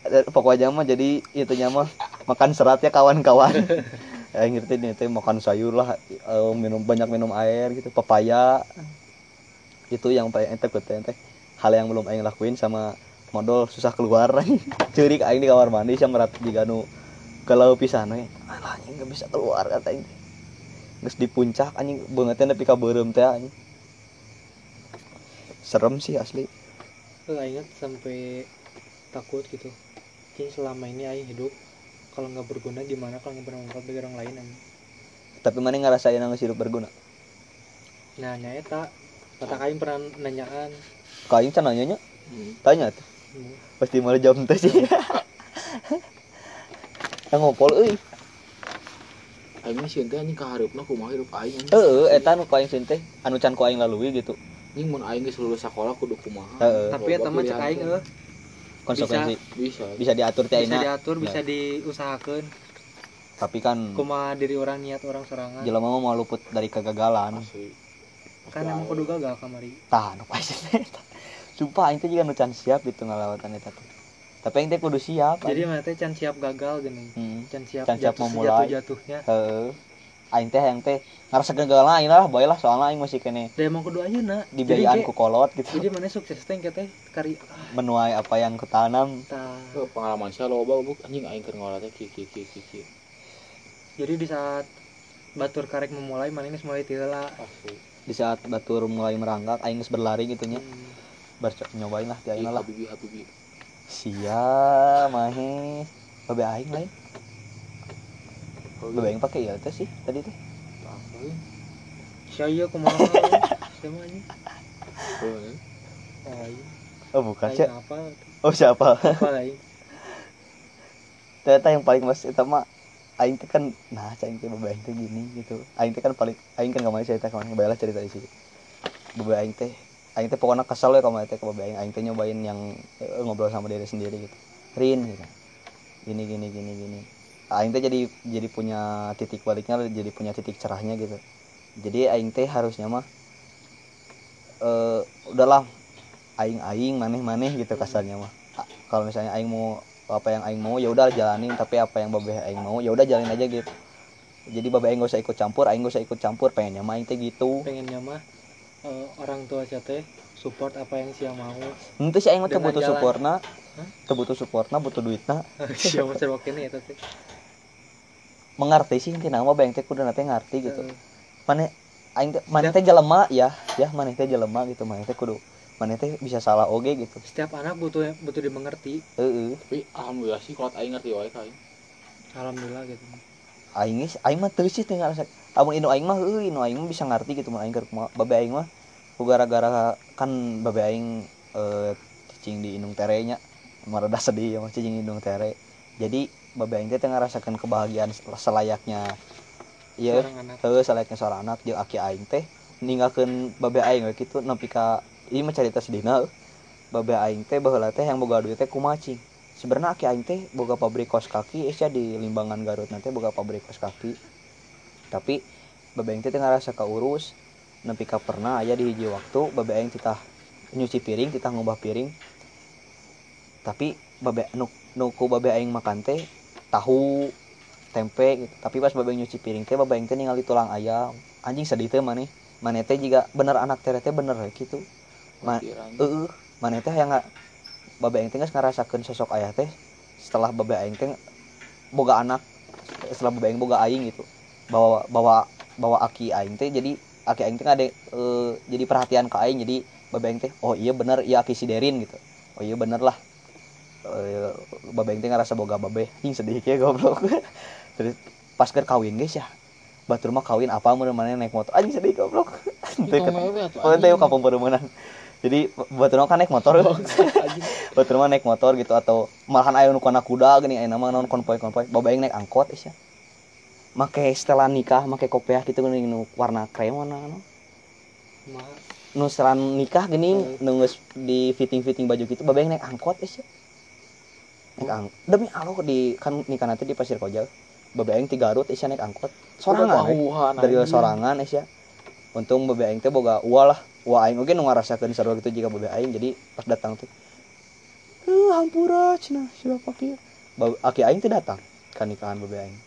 Dan pokoknya mah jadi itu mah makan serat ya kawan-kawan. Ya ngerti nih teh makan sayur lah eh, minum banyak minum air gitu pepaya. Itu yang paling ente teh teh hal yang belum aing lakuin sama modal susah keluar ceurik aing di kamar mandi sama merat di ganu kalau pisan we alah anjing gak bisa keluar kata aing teh geus di puncak anjing beungeutna nepi ka beureum teh anjing. Serem sih asli. Lu ingat sampai takut gitu? Jadi selama ini aing hidup kalau nggak berguna gimana kalau nggak bermanfaat bagi orang lain anjing. tapi mana ngerasain nang hidup berguna? Nah nya eta kata aing pernah nanyaan kain can nanyanya Hmm. tanya tuh. Hmm, pasti malah jawab teh sih. Yang ngopol euy aing mah sieun teh anjing kahareupna kumaha hirup aing anjing. Heeh eta nu ku aing sieun teh anu can ku aing lalui gitu. Anjing mun aing geus lulus sakola kudu kumaha. Heeh. tapi eta mah cek aing eueuh konsekuensi. Bisa bisa. Diatur teh bisa aina diatur bisa Ya. diusahakan tapi kan kumaha diri orang niat orang sorangan. jelema mah mau luput dari kegagalan. Asli. Kan emang kudu gagal kamari. Tah nu pasti sumpah aing teh juga nu can siap gitu ngalawatan eta teh tapi teh kudu siap jadi mana teh can siap gagal gini. Hmm. can siap Can siap jatuh memulai. jatuhnya heeh. Aing teh yang teh ngarasa gagal aing lah boy lah soalnya aing masih kene dan emang kudu ayeuna. jadi dibiayaan ku kolot gitu. jadi mana sukses teh teh? Kari ah, menuai apa yang kutanam tah. Oh, pengalaman saya loba buk anjing aing keur ngolah teh kieu kieu kieu jadi di saat batur karek memulai mana ini mulai tiela di saat batur mulai merangkak aing berlari gitu nya Hmm. bar nyobain lah di aing lah. habibi habibi sia mahe. Babe aing lain. Babe aing pakai ya teh sih tadi teh. Saya kumaha sama aja? Oh bukan sih oh siapa? Ternyata yang paling mas itu mah aing teh kan nah aing teh babe aing teh gini gitu. Aing teh kan paling aing kan gak mau cerita ke mana bayalah cerita di sini. Babe aing teh aing teh pokoknya kesel ya kalau teh babe aing aing teh nyobain yang eh, ngobrol sama diri sendiri gitu. Rin gitu. Gini gini gini gini. Aing teh jadi jadi punya titik baliknya jadi punya titik cerahnya gitu. Jadi aing teh harusnya mah eh udahlah. Aing aing maneh maneh gitu kasarnya mah. Kalau misalnya aing mau apa yang aing mau ya udah jalanin. Tapi apa yang babeh aing mau ya udah jalanin aja gitu. Jadi babeh aing gak usah ikut campur aing gak usah ikut campur. Pengennya mah aing teh gitu. Pengennya mah eh, orang tua saya teh support apa yang sia mau. Nanti si aing Dengan butuh supportna Hah? teu butuh supportna butuh duitna. Sia mau serba kene eta teh mengerti sih intina mah bayang teh kudu nanti ngerti gitu. Eh, maneh aing teh maneh teh jelema ya. Ya maneh teh jelema gitu. Maneh teh kudu maneh teh bisa salah oge gitu. Setiap anak butuh butuh dimengerti. Heeh. Tapi alhamdulillah sih kalau aing ngerti wae alhamdulillah gitu aing aing mah teu sih teu ngarasa amun inu aing mah heuh inu aing mah bisa ngarti gitu mah aing keur kumaha babe aing mah ku gara-gara kan babe aing eh cicing di indung terenya merada sedih ya mah cicing indung tere. Jadi babe aing teh teu ngarasakeun kebahagiaan selayaknya iya heuh selayaknya seorang anak. Jeung aki aing teh ninggalkeun babe aing we kitu nepi ka ieu mah carita sedina babe aing teh baheula teh yang boga duit teh kumacing sebenarnya aki aing teh boga pabrik kos kaki isya di Limbangan Garut nanti boga pabrik kos kaki. Tapi babe aing teh teu ngarasa kaurus nepi ka pernah aya di hiji waktu babe aing titah nyuci piring titah ngubah piring. Tapi babe nu nu ku babe aing makan teh tahu tempe gitu. tapi pas babe aing nyuci piring teh babe aing teh ningali tulang ayam. Anjing sedih teh maneh. Maneh teh juga bener anak teh bener gitu. Ma-. Heeh, maneh teh yang nggak babe aing teh ngarasakeun sosok ayah teh setelah babe aing teh boga anak setelah babe aing boga aing gitu. Bawa bawa bawa aki aing teh jadi aki aing teh ngade eh, jadi perhatian ke aing jadi babeng teh oh iya bener iya aki si Derin gitu. Oh iya bener lah. Eh, babeng teh ngerasa boga babe. Hing sedih ya goblok. Terus pas keur kawin guys ya batur mah kawin apa mana naik motor. Anjing sedih goblok. Anjing. kampung perumunan. Jadi mah kan naik motor. batur mah naik motor gitu atau malahan aya nu kana kuda gini aya nama naon konvoy-konvoy. Babaeng naik angkot isya. Make setelan nikah, make kopiah gitu gini nu warna krem warna anu. Mah, Nu setelan nikah gini nu geus di fitting-fitting baju gitu babaeng naik angkot isya. Naik ang demi Allah di kan nikah nanti di Pasir Koja. Babaeng ti Garut isya naik angkot. Sorangan. Pahuhan, dari sorangan isya untung aing teh boga ulah lah wah aing oge nu ngarasakeun sarua gitu jika bebe aing jadi pas datang teh eh hampura cenah siapa kieu aki aing teh datang ka nikahan bebe aing.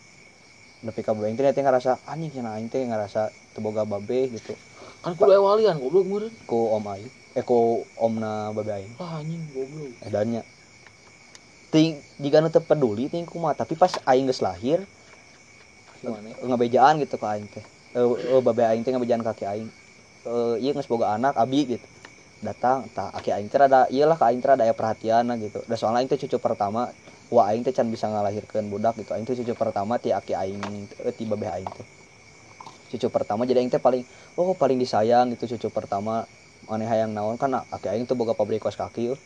Nepi ka bebe aing teh ngarasa anjing cenah aing teh ngarasa teu boga babe gitu. Kan kudu aya walian goblok meureun. ku om aing eh ku omna bebe aing. Lah anjing goblok. edannya ting jika nu teu peduli ting kumaha tapi pas aing geus lahir Gimana? ngebejaan gitu ke aing teh. Eh eh, babe aing teh ngebejaan kaki aing eh iya geus boga anak abi gitu. Datang tah aki aing teh ada iyalah ka aing teh ada perhatian gitu. Da soalnya aing cucu pertama wah aing teh can bisa ngalahirkeun budak gitu. Aing teh cucu pertama ti aki aing eh, ti babe aing teh. Cucu pertama jadi aing teh paling oh paling disayang gitu cucu pertama. Maneh hayang naon kan aki aing teh boga pabrik kaos kaki yeuh.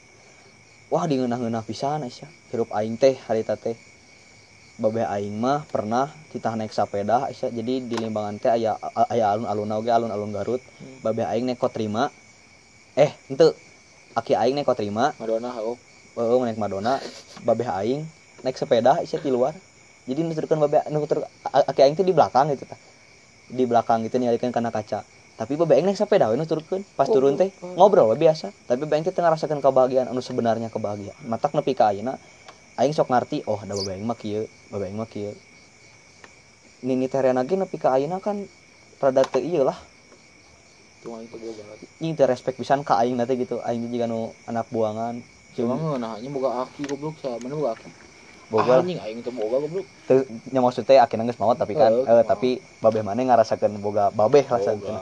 wah di ngeunah-ngeunah pisan Aisyah. Hirup aing teh harita teh babeh aing mah pernah kita naik sepeda Aisyah. Jadi di limbangan teh aya aya alun-alun oge alun-alun Garut. Babeh aing naik kotrima. Eh ente aki aing naik kotrima. Madonna oh. oh naik Madonna. Babeh aing naik sepeda Aisyah di luar. Jadi nuturkeun babeh nutur aki aing teh di belakang gitu tah. Di belakang gitu nyalikeun kana kaca. Tapi babeh aing naik sepeda we nuturkeun. Pas Oh, turun teh oh. ngobrol we biasa. Tapi babeh aing teh teu ngarasakeun kebahagiaan anu sebenarnya kebahagiaan. Matak nepi ka ayeuna aing sok ngarti oh ada babeh aing mah kieu babeh aing mah kieu nini terena ge nepi ka ayeuna kan rada teu ieu lah ini teu respect pisan ka aing nanti gitu aing juga nu anak buangan Cuma cuma ngeunahnya boga aki goblok sa. Mana boga aki? boga Anjing aing teh boga goblok. teu nya maksudnya akhirnya geus maot tapi kan Eh, tapi babeh mana ngarasakeun boga babeh lah Boga. santen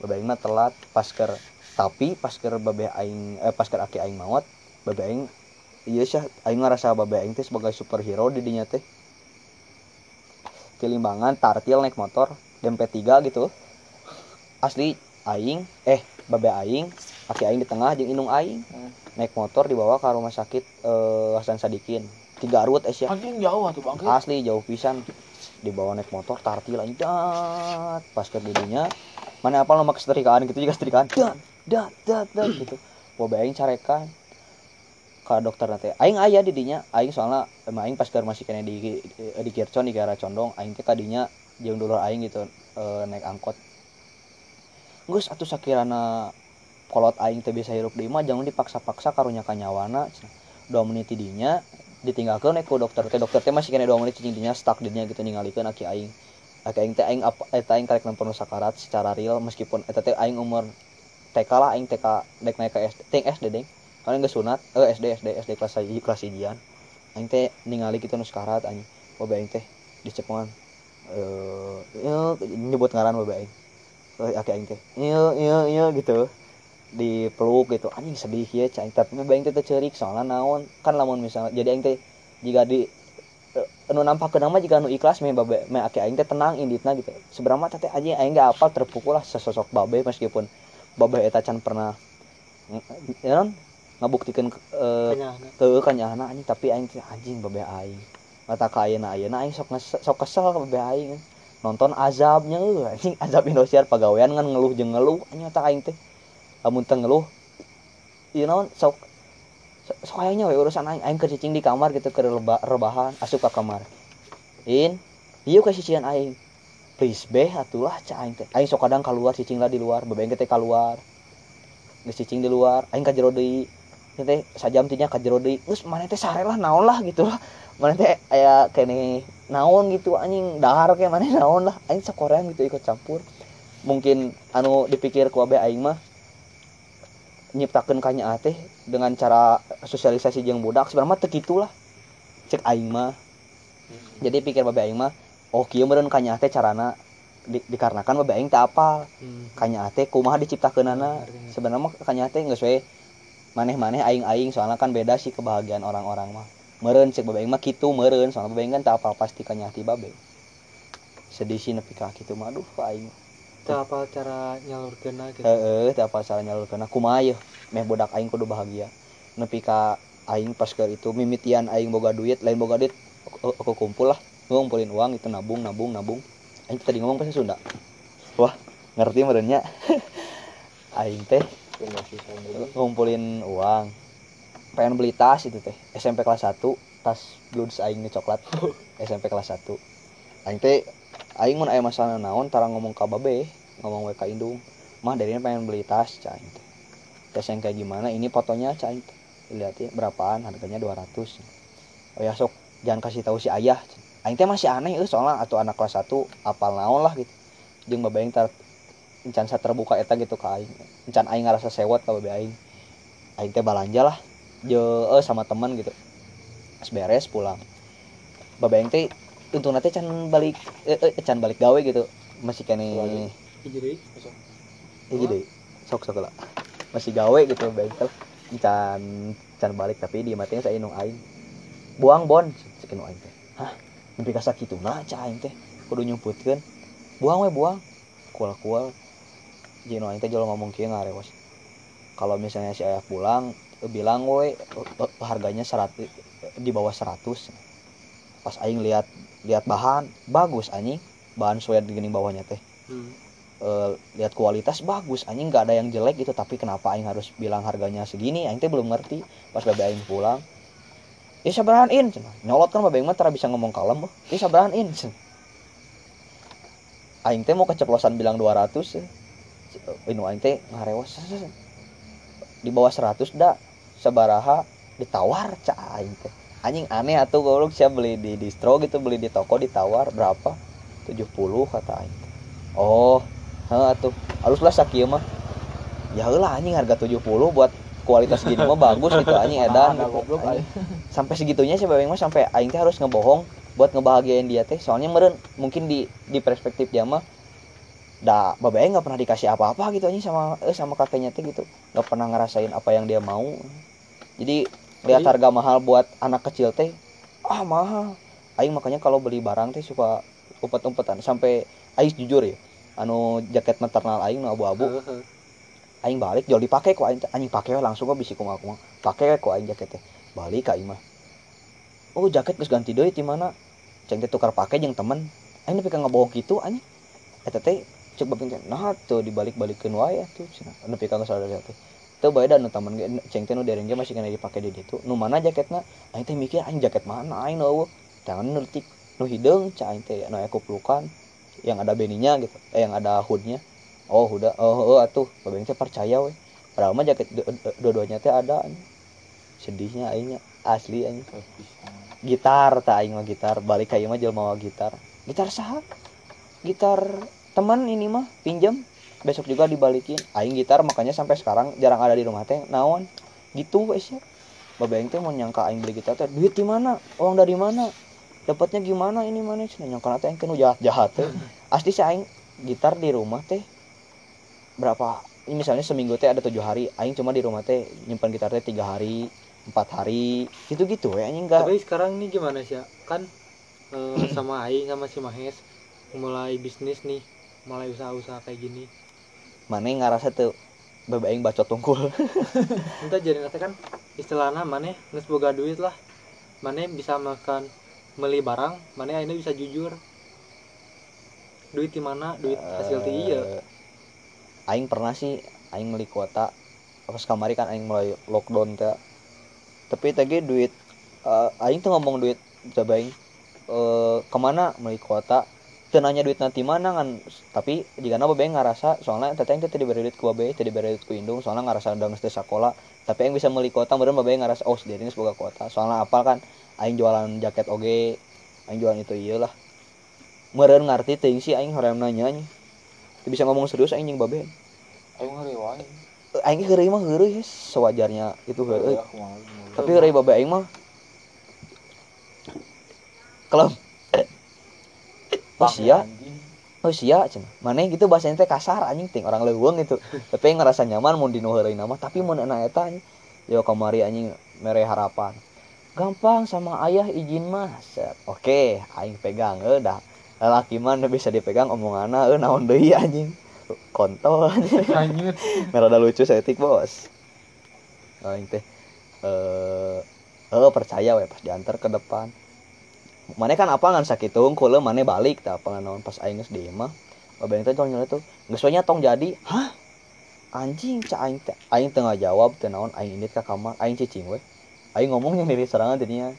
babeh mah telat pas keur tapi pas keur babeh aing eh pas keur aki aing maot babeh aing iya sih aing ngarasa babeh aing teh sebagai superhero di dinya teh. Tilimbangan tartil naik motor dempet tiga gitu. Asli aing eh babe aing aki aing di tengah jeung indung aing Hmm. naik motor dibawa ke rumah sakit eh, Hasan Sadikin tiga Garut eh Anjing jauh atuh bangke. asli jauh pisan. Dibawa naik motor tartil aing dat. Pas ke didinya mana apa nomor kesetrikaan gitu juga setrikaan dat dat dat dat gitu. Babe aing carekan ke dokter nanti. Aing aya di dinya aing soalnya emang aing pas keur masih kena di di Kircon di Kiara Condong aing teh kadinya jeung dulur aing gitu eh, naik angkot. Geus atuh sakirana kolot aing teh bisa hirup di imah jangan dipaksa-paksa karunya ka nyawana cenah. dua menit di dinya ditinggalkeun naik ku dokter teh. Dokter teh masih kena dua menit cicing dinya stuck dinya gitu ningalikeun aki aing. Aki aing teh aing apa eta aing karek nempeun sakarat secara real meskipun eta teh aing umur TK lah aing TK dek naik ke SD ting SD deng kan geus sunat. Eh SD SD SD kelas hiji kelas hijian aing teh ningali kitu nu sakarat anjing. Babe aing teh dicepengan eh ya, nyebut ngaran babe aing. Eh, aki aing teh. Iya iya iya gitu. Dipeluk gitu. Anjing sedih ya cai tapi babe aing teh teu ceurik soalnya naon. Kan lamun misalnya jadi aing teh jika di eh, anu nampakkeun mah jika anu ikhlas me babe me aki aing teh tenang inditna gitu. Seberapa teh aja aing gak apal terpukul lah sesosok babe meskipun babe eta can pernah ng- ya non ngabuktikeun eh, kenyang teu kanyana anjing tapi aing anjing babe aing. Mata ka ayeuna ayeuna aing sok nges- sok kesel ka babe aing. Nonton azabnya eueuh anjing azab Indosiar pagawean ngan ngeluh jeung ngeluh anjing mata aing teh. Lamun teu ngeluh ieu naon sok sok- aya nya we urusan aing aing keur cicing di kamar gitu keur leba- rebahan asup ka kamar. In ieu ka cician aing. Please beh atulah cah aing teh. Aing sok kadang keluar cicing lah di luar babe aing teh keluar geus cicing di luar aing ka jero deui teh sajam tinya ka jero deui geus maneh teh sare lah naon lah gitu lah. Maneh teh aya kene naon gitu anjing. Dahar kayak maneh naon lah. Aing sakorean gitu ikut campur. Mungkin anu dipikir ku abe aing mah nyiptakeun kanya teh dengan cara sosialisasi jeung budak sebenarnya teu kitu lah. Cek aing mah. Jadi pikir babe aing mah oh kieu meureun kanya teh carana di- dikarenakan babe aing teu apal hmm. kanya teh kumaha diciptakeunana? Sebenarnya mah kanya teh geus we maneh-maneh aing-aing soalnya kan beda sih kebahagiaan orang-orang mah. Meureun cek babe mah kitu meureun. Soalnya babe kan teu apal pasti hati babe sedih sih nepi ka kitu mah. Aduh aing. Teu apa cara nyalurkeunna gitu heeh teu apal cara nyalurkeunna. Kumaha yeuh meh budak aing kudu bahagia. Nepi ka aing pas ke itu mimitian aing boga duit lain boga duit aku, aku kumpul lah. Ngumpulin uang itu nabung nabung nabung. Aing tadi ngomong bahasa Sunda. Wah ngerti merenya aing teh ngumpulin uang. Pengen beli tas itu teh. SMP kelas 1 tas bloods aing nih coklat. SMP kelas 1 aing teh aing mun aya masalah naon tara ngomong ka babe ngomong we ka indung. Mah dari ini pengen beli tas cah teh. Tas yang kayak gimana? Ini fotonya cah teh. Lihat ya berapaan? Harganya 200 oh ya sok jangan kasih tahu si ayah aing teh masih aneh eh soalnya atau anak kelas 1 apal naon lah gitu. Jeung babe aing tar encan sa terbuka eta gitu ka aing encan aing ngerasa sewot ka babe aing aing teh balanja lah je eh sama teman gitu pas beres pulang babe aing teh untung nanti can balik eh, eh, can balik gawe gitu masih kene deui Iya deh, sok sok lah. Masih gawe gitu baik teh. Can can balik tapi di matinya saya nung aing. Buang bon, cek nu aing teh. Hah, mimpi ka sakituna ca aing teh. Kudu nyumputkeun. Buang we buang. Kual-kual. Jeung nu aing teh jual ngomong kieu ngarewas. Kalau misalnya si ayah pulang, bilang eh, harganya 100 di bawah 100. Pas aing lihat lihat bahan, bagus anjing. Bahan sesuai di geuning bawahnya teh hmm. eh, lihat kualitas bagus anjing nggak ada yang jelek gitu tapi kenapa aing harus bilang harganya segini aing teh belum ngerti pas babe aing pulang ya sabarahan in nyolot kan babe mah bisa ngomong kalem ya sabarahan in aing teh mau keceplosan bilang 200 ya. Di bawah 100 dah sabaraha ditawar aing teh. Anjing aneh atuh goblok sia beli di distro gitu beli di toko ditawar berapa? 70 kata aing oh heh atuh. Halus lah sakieu mah. Ya lah anjing harga 70 buat kualitas gini mah bagus gitu anjing edan. Gitu. Anjing. sampai segitunya sih babeng mah sampai aing teh harus ngebohong buat ngebahagiain dia teh. Soalnya meren mungkin di di perspektif dia mah dah babeng nggak pernah dikasih apa-apa gitu anjing sama eh sama kakeknya teh gitu. Nggak pernah ngerasain apa yang dia mau. Jadi lihat harga mahal buat anak kecil teh ah mahal. Aing makanya kalau beli barang teh suka umpet-umpetan. Sampai aing jujur ya anu jaket maternal aing nu abu-abu. Aing balik jual dipake kok aing anjing pake we langsung kok bisi kumaha kumaha pake we kok aing jaket teh. Balik ka imah oh jaket geus ganti deui di mana? Ceng teh tukar pake jeung temen. Aing nepi ka ngabohong kitu anjing. Eta teh cek babing teh nah tuh dibalik-balikeun wae atuh cenah nepi ka sadar teh teu bae da nu temen ge ceng teh nu dereng masih kena dipake di ditu nu mana jaketna aing teh mikir aing jaket mana aing nu jangan nutik nu hideung cah aing teh nu aya kuplukan yang ada beninya gitu eh yang ada hoodnya. Oh udah oh, oh atuh babeng teh percaya we padahal mah jaket du- du- dua-duanya teh ada sedihnya aingnya asli anjing gitar tak aing mah gitar balik ka ieu mah jelema mawa gitar. Gitar saha? Gitar teman ini mah pinjam. Besok juga dibalikin. Aing gitar makanya sampai sekarang jarang ada di rumah teh. Naon? Gitu wes ya. Babeng teh mau nyangka aing beli gitar teh duit di mana? Uang dari mana? Dapatnya gimana ini mana? Sih nyangka teh aing kan jahat jahat teh. Asli sih aing gitar di rumah teh berapa ini misalnya seminggu teh ada tujuh hari. Aing cuma di rumah teh nyimpan gitar teh tiga hari empat hari. Gitu gitu ya anjing enggak tapi sekarang nih gimana sih ya? kan eh, sama Aing sama si Mahes mulai bisnis nih mulai usaha-usaha kayak gini. Mana yang ngerasa tuh babe aing bacot tungkul? Entah jadi nanti kan istilahnya mana nges boga duit lah. Mana bisa makan beli barang mana ini bisa jujur. Duit di mana? Duit hasil ti iya. Eh, aing pernah sih aing beli kuota. Pas kamari kan aing mulai lockdown teh. Tapi tadi duit eh, aing tuh ngomong duit coba aing eh, ke mana beli kuota teu nanya duit nanti mana kan tapi jika na babe ngarasa soalnya teteh aing teh teu diberi duit ku babe teu diberi duit ku indung soalnya ngarasa udah teu sakola tapi aing bisa beli kuota meureun babe ngarasa oh sendiri geus boga kuota soalnya apal kan aing jualan jaket oge aing jualan itu ieu lah. Meureun ngarti teuing sih aing hoream nanya nya bisa ngomong serius aing jeung babe ayo ngeri wae aing geureuy mah yes, sewajarnya itu kumaha. tapi geureuy babe aing mah. Pang, oh sia anjing. oh sia cenah mana gitu bahasanya teh kasar anjing ting. Orang leuweung gitu tapi ngerasa nyaman mun dinu heureuy nama. Tapi mun ana eta anjing. Yo kamari anjing mere harapan. Gampang sama ayah izin mah. Set. oke aing pegang eh dah. Lelaki mah nu bisa dipegang omonganna eh naon deui anjing. Kontol anjing. Merada lucu setik bos. Aing teh eh eh percaya we pas diantar ke depan mana kan apa ngan sakit hungkul mana balik tak apa naon pas aing di imah babeng teh tong tuh geus we nya tong jadi. Hah? Anjing cak aing teh aing tengah jawab teh naon aing indit ka kamar aing cicing we aing ngomong yang serangan tadinya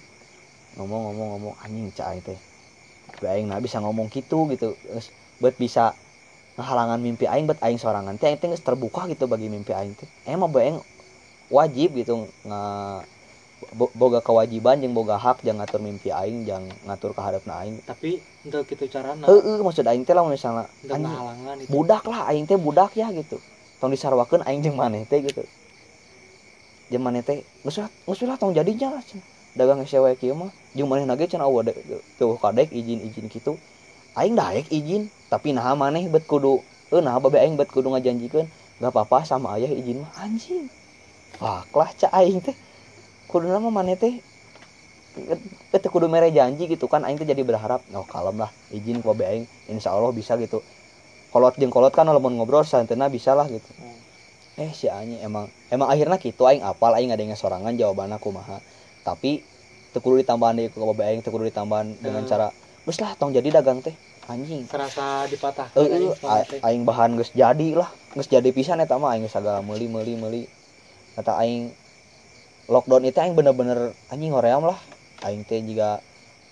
ngomong ngomong ngomong anjing cak aing teh aing nah bisa ngomong gitu. Gitu buat bisa ngehalangan mimpi aing buat aing sorangan teh aing teh terbuka gitu bagi mimpi aing teh. Emang baeng wajib gitu bo- boga kewajiban jeung boga hak jangan ngatur mimpi aing jangan ngatur ke hadapna aing. Tapi untuk itu carana. Heeh maksud aing teh lah misalnya anjing budak lah aing teh budak ya gitu. Tong disarwakeun aing jeung maneh teh gitu. Jeung maneh teh geus lah tong jadinya dagang sewa kieu mah jeung maneh nage cenah awa teuh kadek izin-izin kitu. Aing daek izin tapi nah maneh bet kudu eh nah babe aing bet kudu ngajanjikeun gak apa-apa sama ayah izin mah anjing. Fuck lah cak aing teh kudu nama maneh teh itu kudu mere janji gitu kan aing teh jadi berharap oh kalem lah izin ku aing insya Allah bisa gitu. Kolot jeung kolot kan lamun ngobrol santena bisa lah gitu. Hmm. eh si anjing emang emang akhirnya gitu aing apal aing ada yang sorangan jawabannya kumaha. Tapi teu kudu ditambahan deui ku aing teu kudu ditambahan dengan Hmm. cara geus lah tong jadi dagang teh anjing. Serasa dipatahkan Eh, aing aing bahan geus jadi lah geus jadi pisan eta mah aing geus sagala meuli meuli meuli. Kata aing lockdown itu aing bener-bener anjing hoream lah. Aing teh juga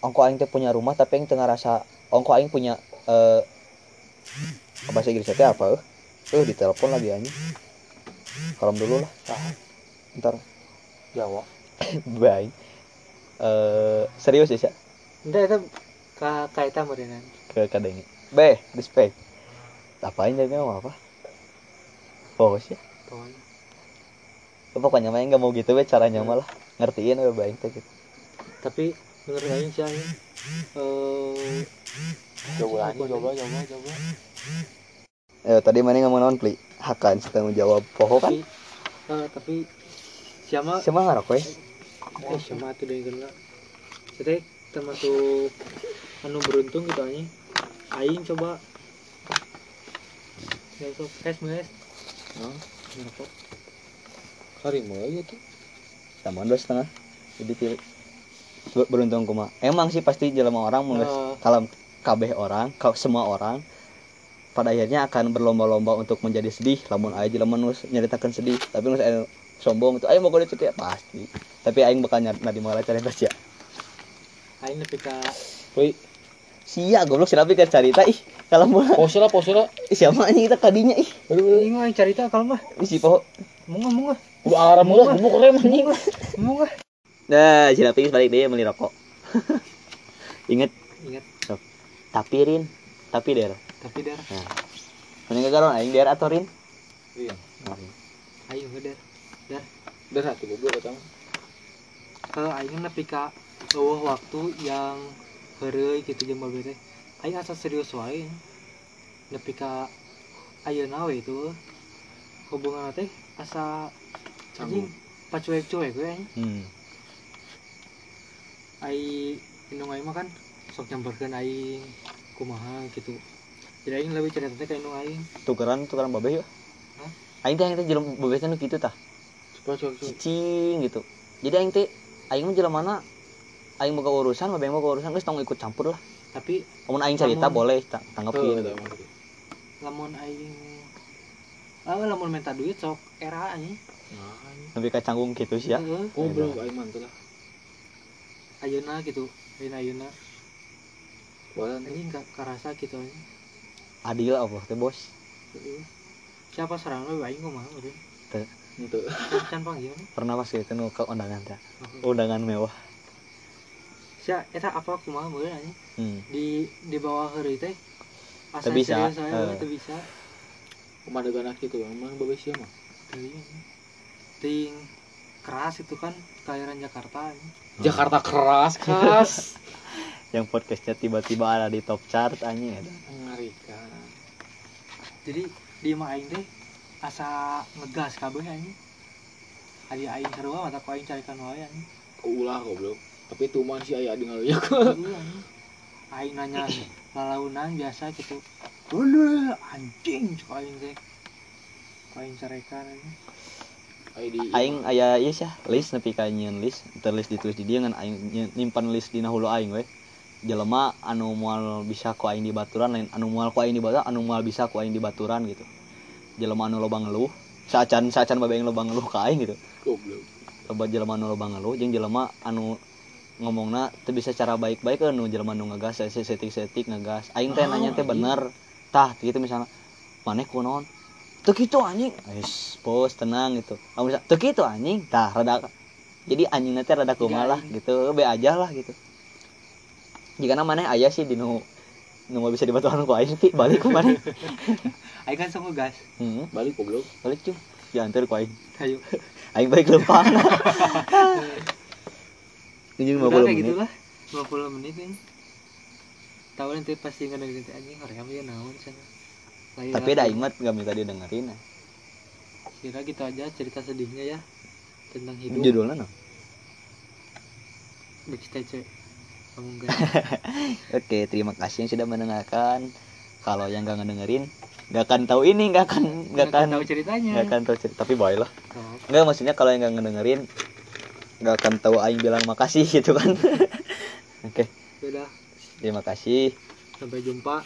ongko aing teh punya rumah tapi aing teu ngarasa ongko aing punya eh bahasa Inggris teh apa eh? Eh di telepon lagi anjing. Kalem dulu lah. Ntar. Jawa. bye eh serius ya? Entah itu ka kaitan meureunana ke kadeng be respect. Apain ngomong apa? Fokus ya pokoknya pokoknya mah nggak mau gitu be caranya malah ngertiin we baik teh gitu. Tapi menurut aing sih aing eh Coba coba coba coba. eh tadi mana ngomong naon pli? Hakan tanggung jawab poho kan? Tapi eh, tapi siapa? Siapa ngarok we? Eh siapa tuh yang kena? Jadi termasuk anu beruntung gitu aja aing coba. Ya sok es mes Hah? ngerokok Kari mah ya tuh. sama dua setengah. Jadi pilih Ber- beruntung kuma. Emang sih pasti jelema orang mau Nah. kalau kabeh orang kau semua orang pada akhirnya akan berlomba-lomba untuk menjadi sedih. Lamun aja jelema nus nyeritakan sedih tapi nus sombong itu ayo mau kudu cerita pasti. Tapi aing bakal nyari nadi malah cerita sia aing lebih ke Woi, sia goblok siapa kan cerita ih kalau mau pause lah, pause lah. siapa anjing kita kadinya ih? Aduh, aing mah aing cerita kalau mah. Si poho. Mau nggak alarm lah, gemuk rem anjing. nggak nah si Lapis balik deh beli rokok. Inget ingat. Tapi rin. Tapi der. Tapi dar mana gak garon aing der atau rin? Iya. aing mah dar Udah satu goblok kata mah. ke aing lebih ke eueuh waktu yang heureuy gitu jeung babe teh. Aing asa serius wae. Lebih ke ayeuna we itu hubungan teh asa anjing pacuek-cuek anjing hmm. ai indung aing mah kan sok nyamperkeun aing kumaha gitu. Jadi aing lebih cerita teh ka indung aing. Tukeran tukeran babe yuk. Hah? aing teh aing teh jelema babe teh nu kitu tah. Cicing gitu. Jadi aing teh aing mah jelema mana aing boga urusan babe boga urusan geus tong ikut campur lah. Tapi Amun aing cerita Lamun- boleh ta- tanggepin udah, udah. lamun aing ah lamun minta duit sok era Nah, lebih ka canggung gitu sih ya Heeh. goblok aing mantul lah. ayeuna gitu ayeuna ayeuna Walan tuh. anjing gak karasa gitu anjing adil Allah teh bos Heeh. siapa serang lo aing kumaha udah Itu. can panggil pernah pas gitu nu ke undangan teh undangan mewah sia eta apa kumaha meureun anjing hmm. di di bawah heureuy teh asa bisa, serius aya eh. we, teu bisa Pemandangan gitu, emang babe siapa? Teuing, anjing. Ting. Keras itu kan kelahiran Jakarta. Anjing. Jakarta keras, keras. yang podcastnya tiba-tiba ada di top chart anjing. Ada mengerikan jadi di mah aing teh asa ngegas kabeh anjing. Hari aing sarua mata ku aing carikan wae anjing. Ulah goblok. Tapi itu mah si aya di ngalunya Dulu, anjing. aing nanya lalaunan biasa gitu? Dulu anjing cek aing teh aing carekan anjing aing aya ieu sih list nepi ka nyieun list. Terlis ditulis di dia ngan aing nyi- nyimpan list dina hulu aing we jelema anu moal bisa ku aing di baturan lain anu moal ku aing di baturan anu moal bisa ku aing di baturan gitu. Jelema anu loba ngeluh saacan saacan babeng loba ngeluh ka aing gitu. Goblok. Loba jelema anu loba ngeluh jeung jelema anu ngomongna teu bisa cara baik-baik anu jelema anu ngegas setik-setik ngegas aing teh Oh, nanya teh anjing. bener tah gitu misalnya maneh kunaon teu kitu anjing. Wis pos tenang gitu. Kamu bisa teu kitu anjing. Tah rada jadi anjing teh rada kumaha lah aing. gitu. Be aja lah gitu. Jika maneh aya sih di nu nu moal bisa dibaturan ku aing pi balik ku maneh aing kan sok ngegas heeh balik goblok. Balik cuy diantar ku aing. Ayo. Aing balik lempang. Ini udah 50 kayak menit. gitulah 50 menit nih tahu nanti pasti ngedengerin teh anjing orang ya naon sana Lain Tapi lah. dah ingat gak minta didengerin. kira gitu aja cerita sedihnya ya tentang hidup Judulnya no? backstage kamu enggak Oke, terima kasih yang sudah mendengarkan. Kalau yang gak ngedengerin, gak akan tahu ini, gak akan, gak Nggak akan, tahu ceritanya gak akan tahu cerita. Tapi boy lah. Oh, Enggak maksudnya kalau yang gak ngedengerin, gak akan tahu Aing bilang makasih gitu kan. Oke, udah terima kasih. sampai jumpa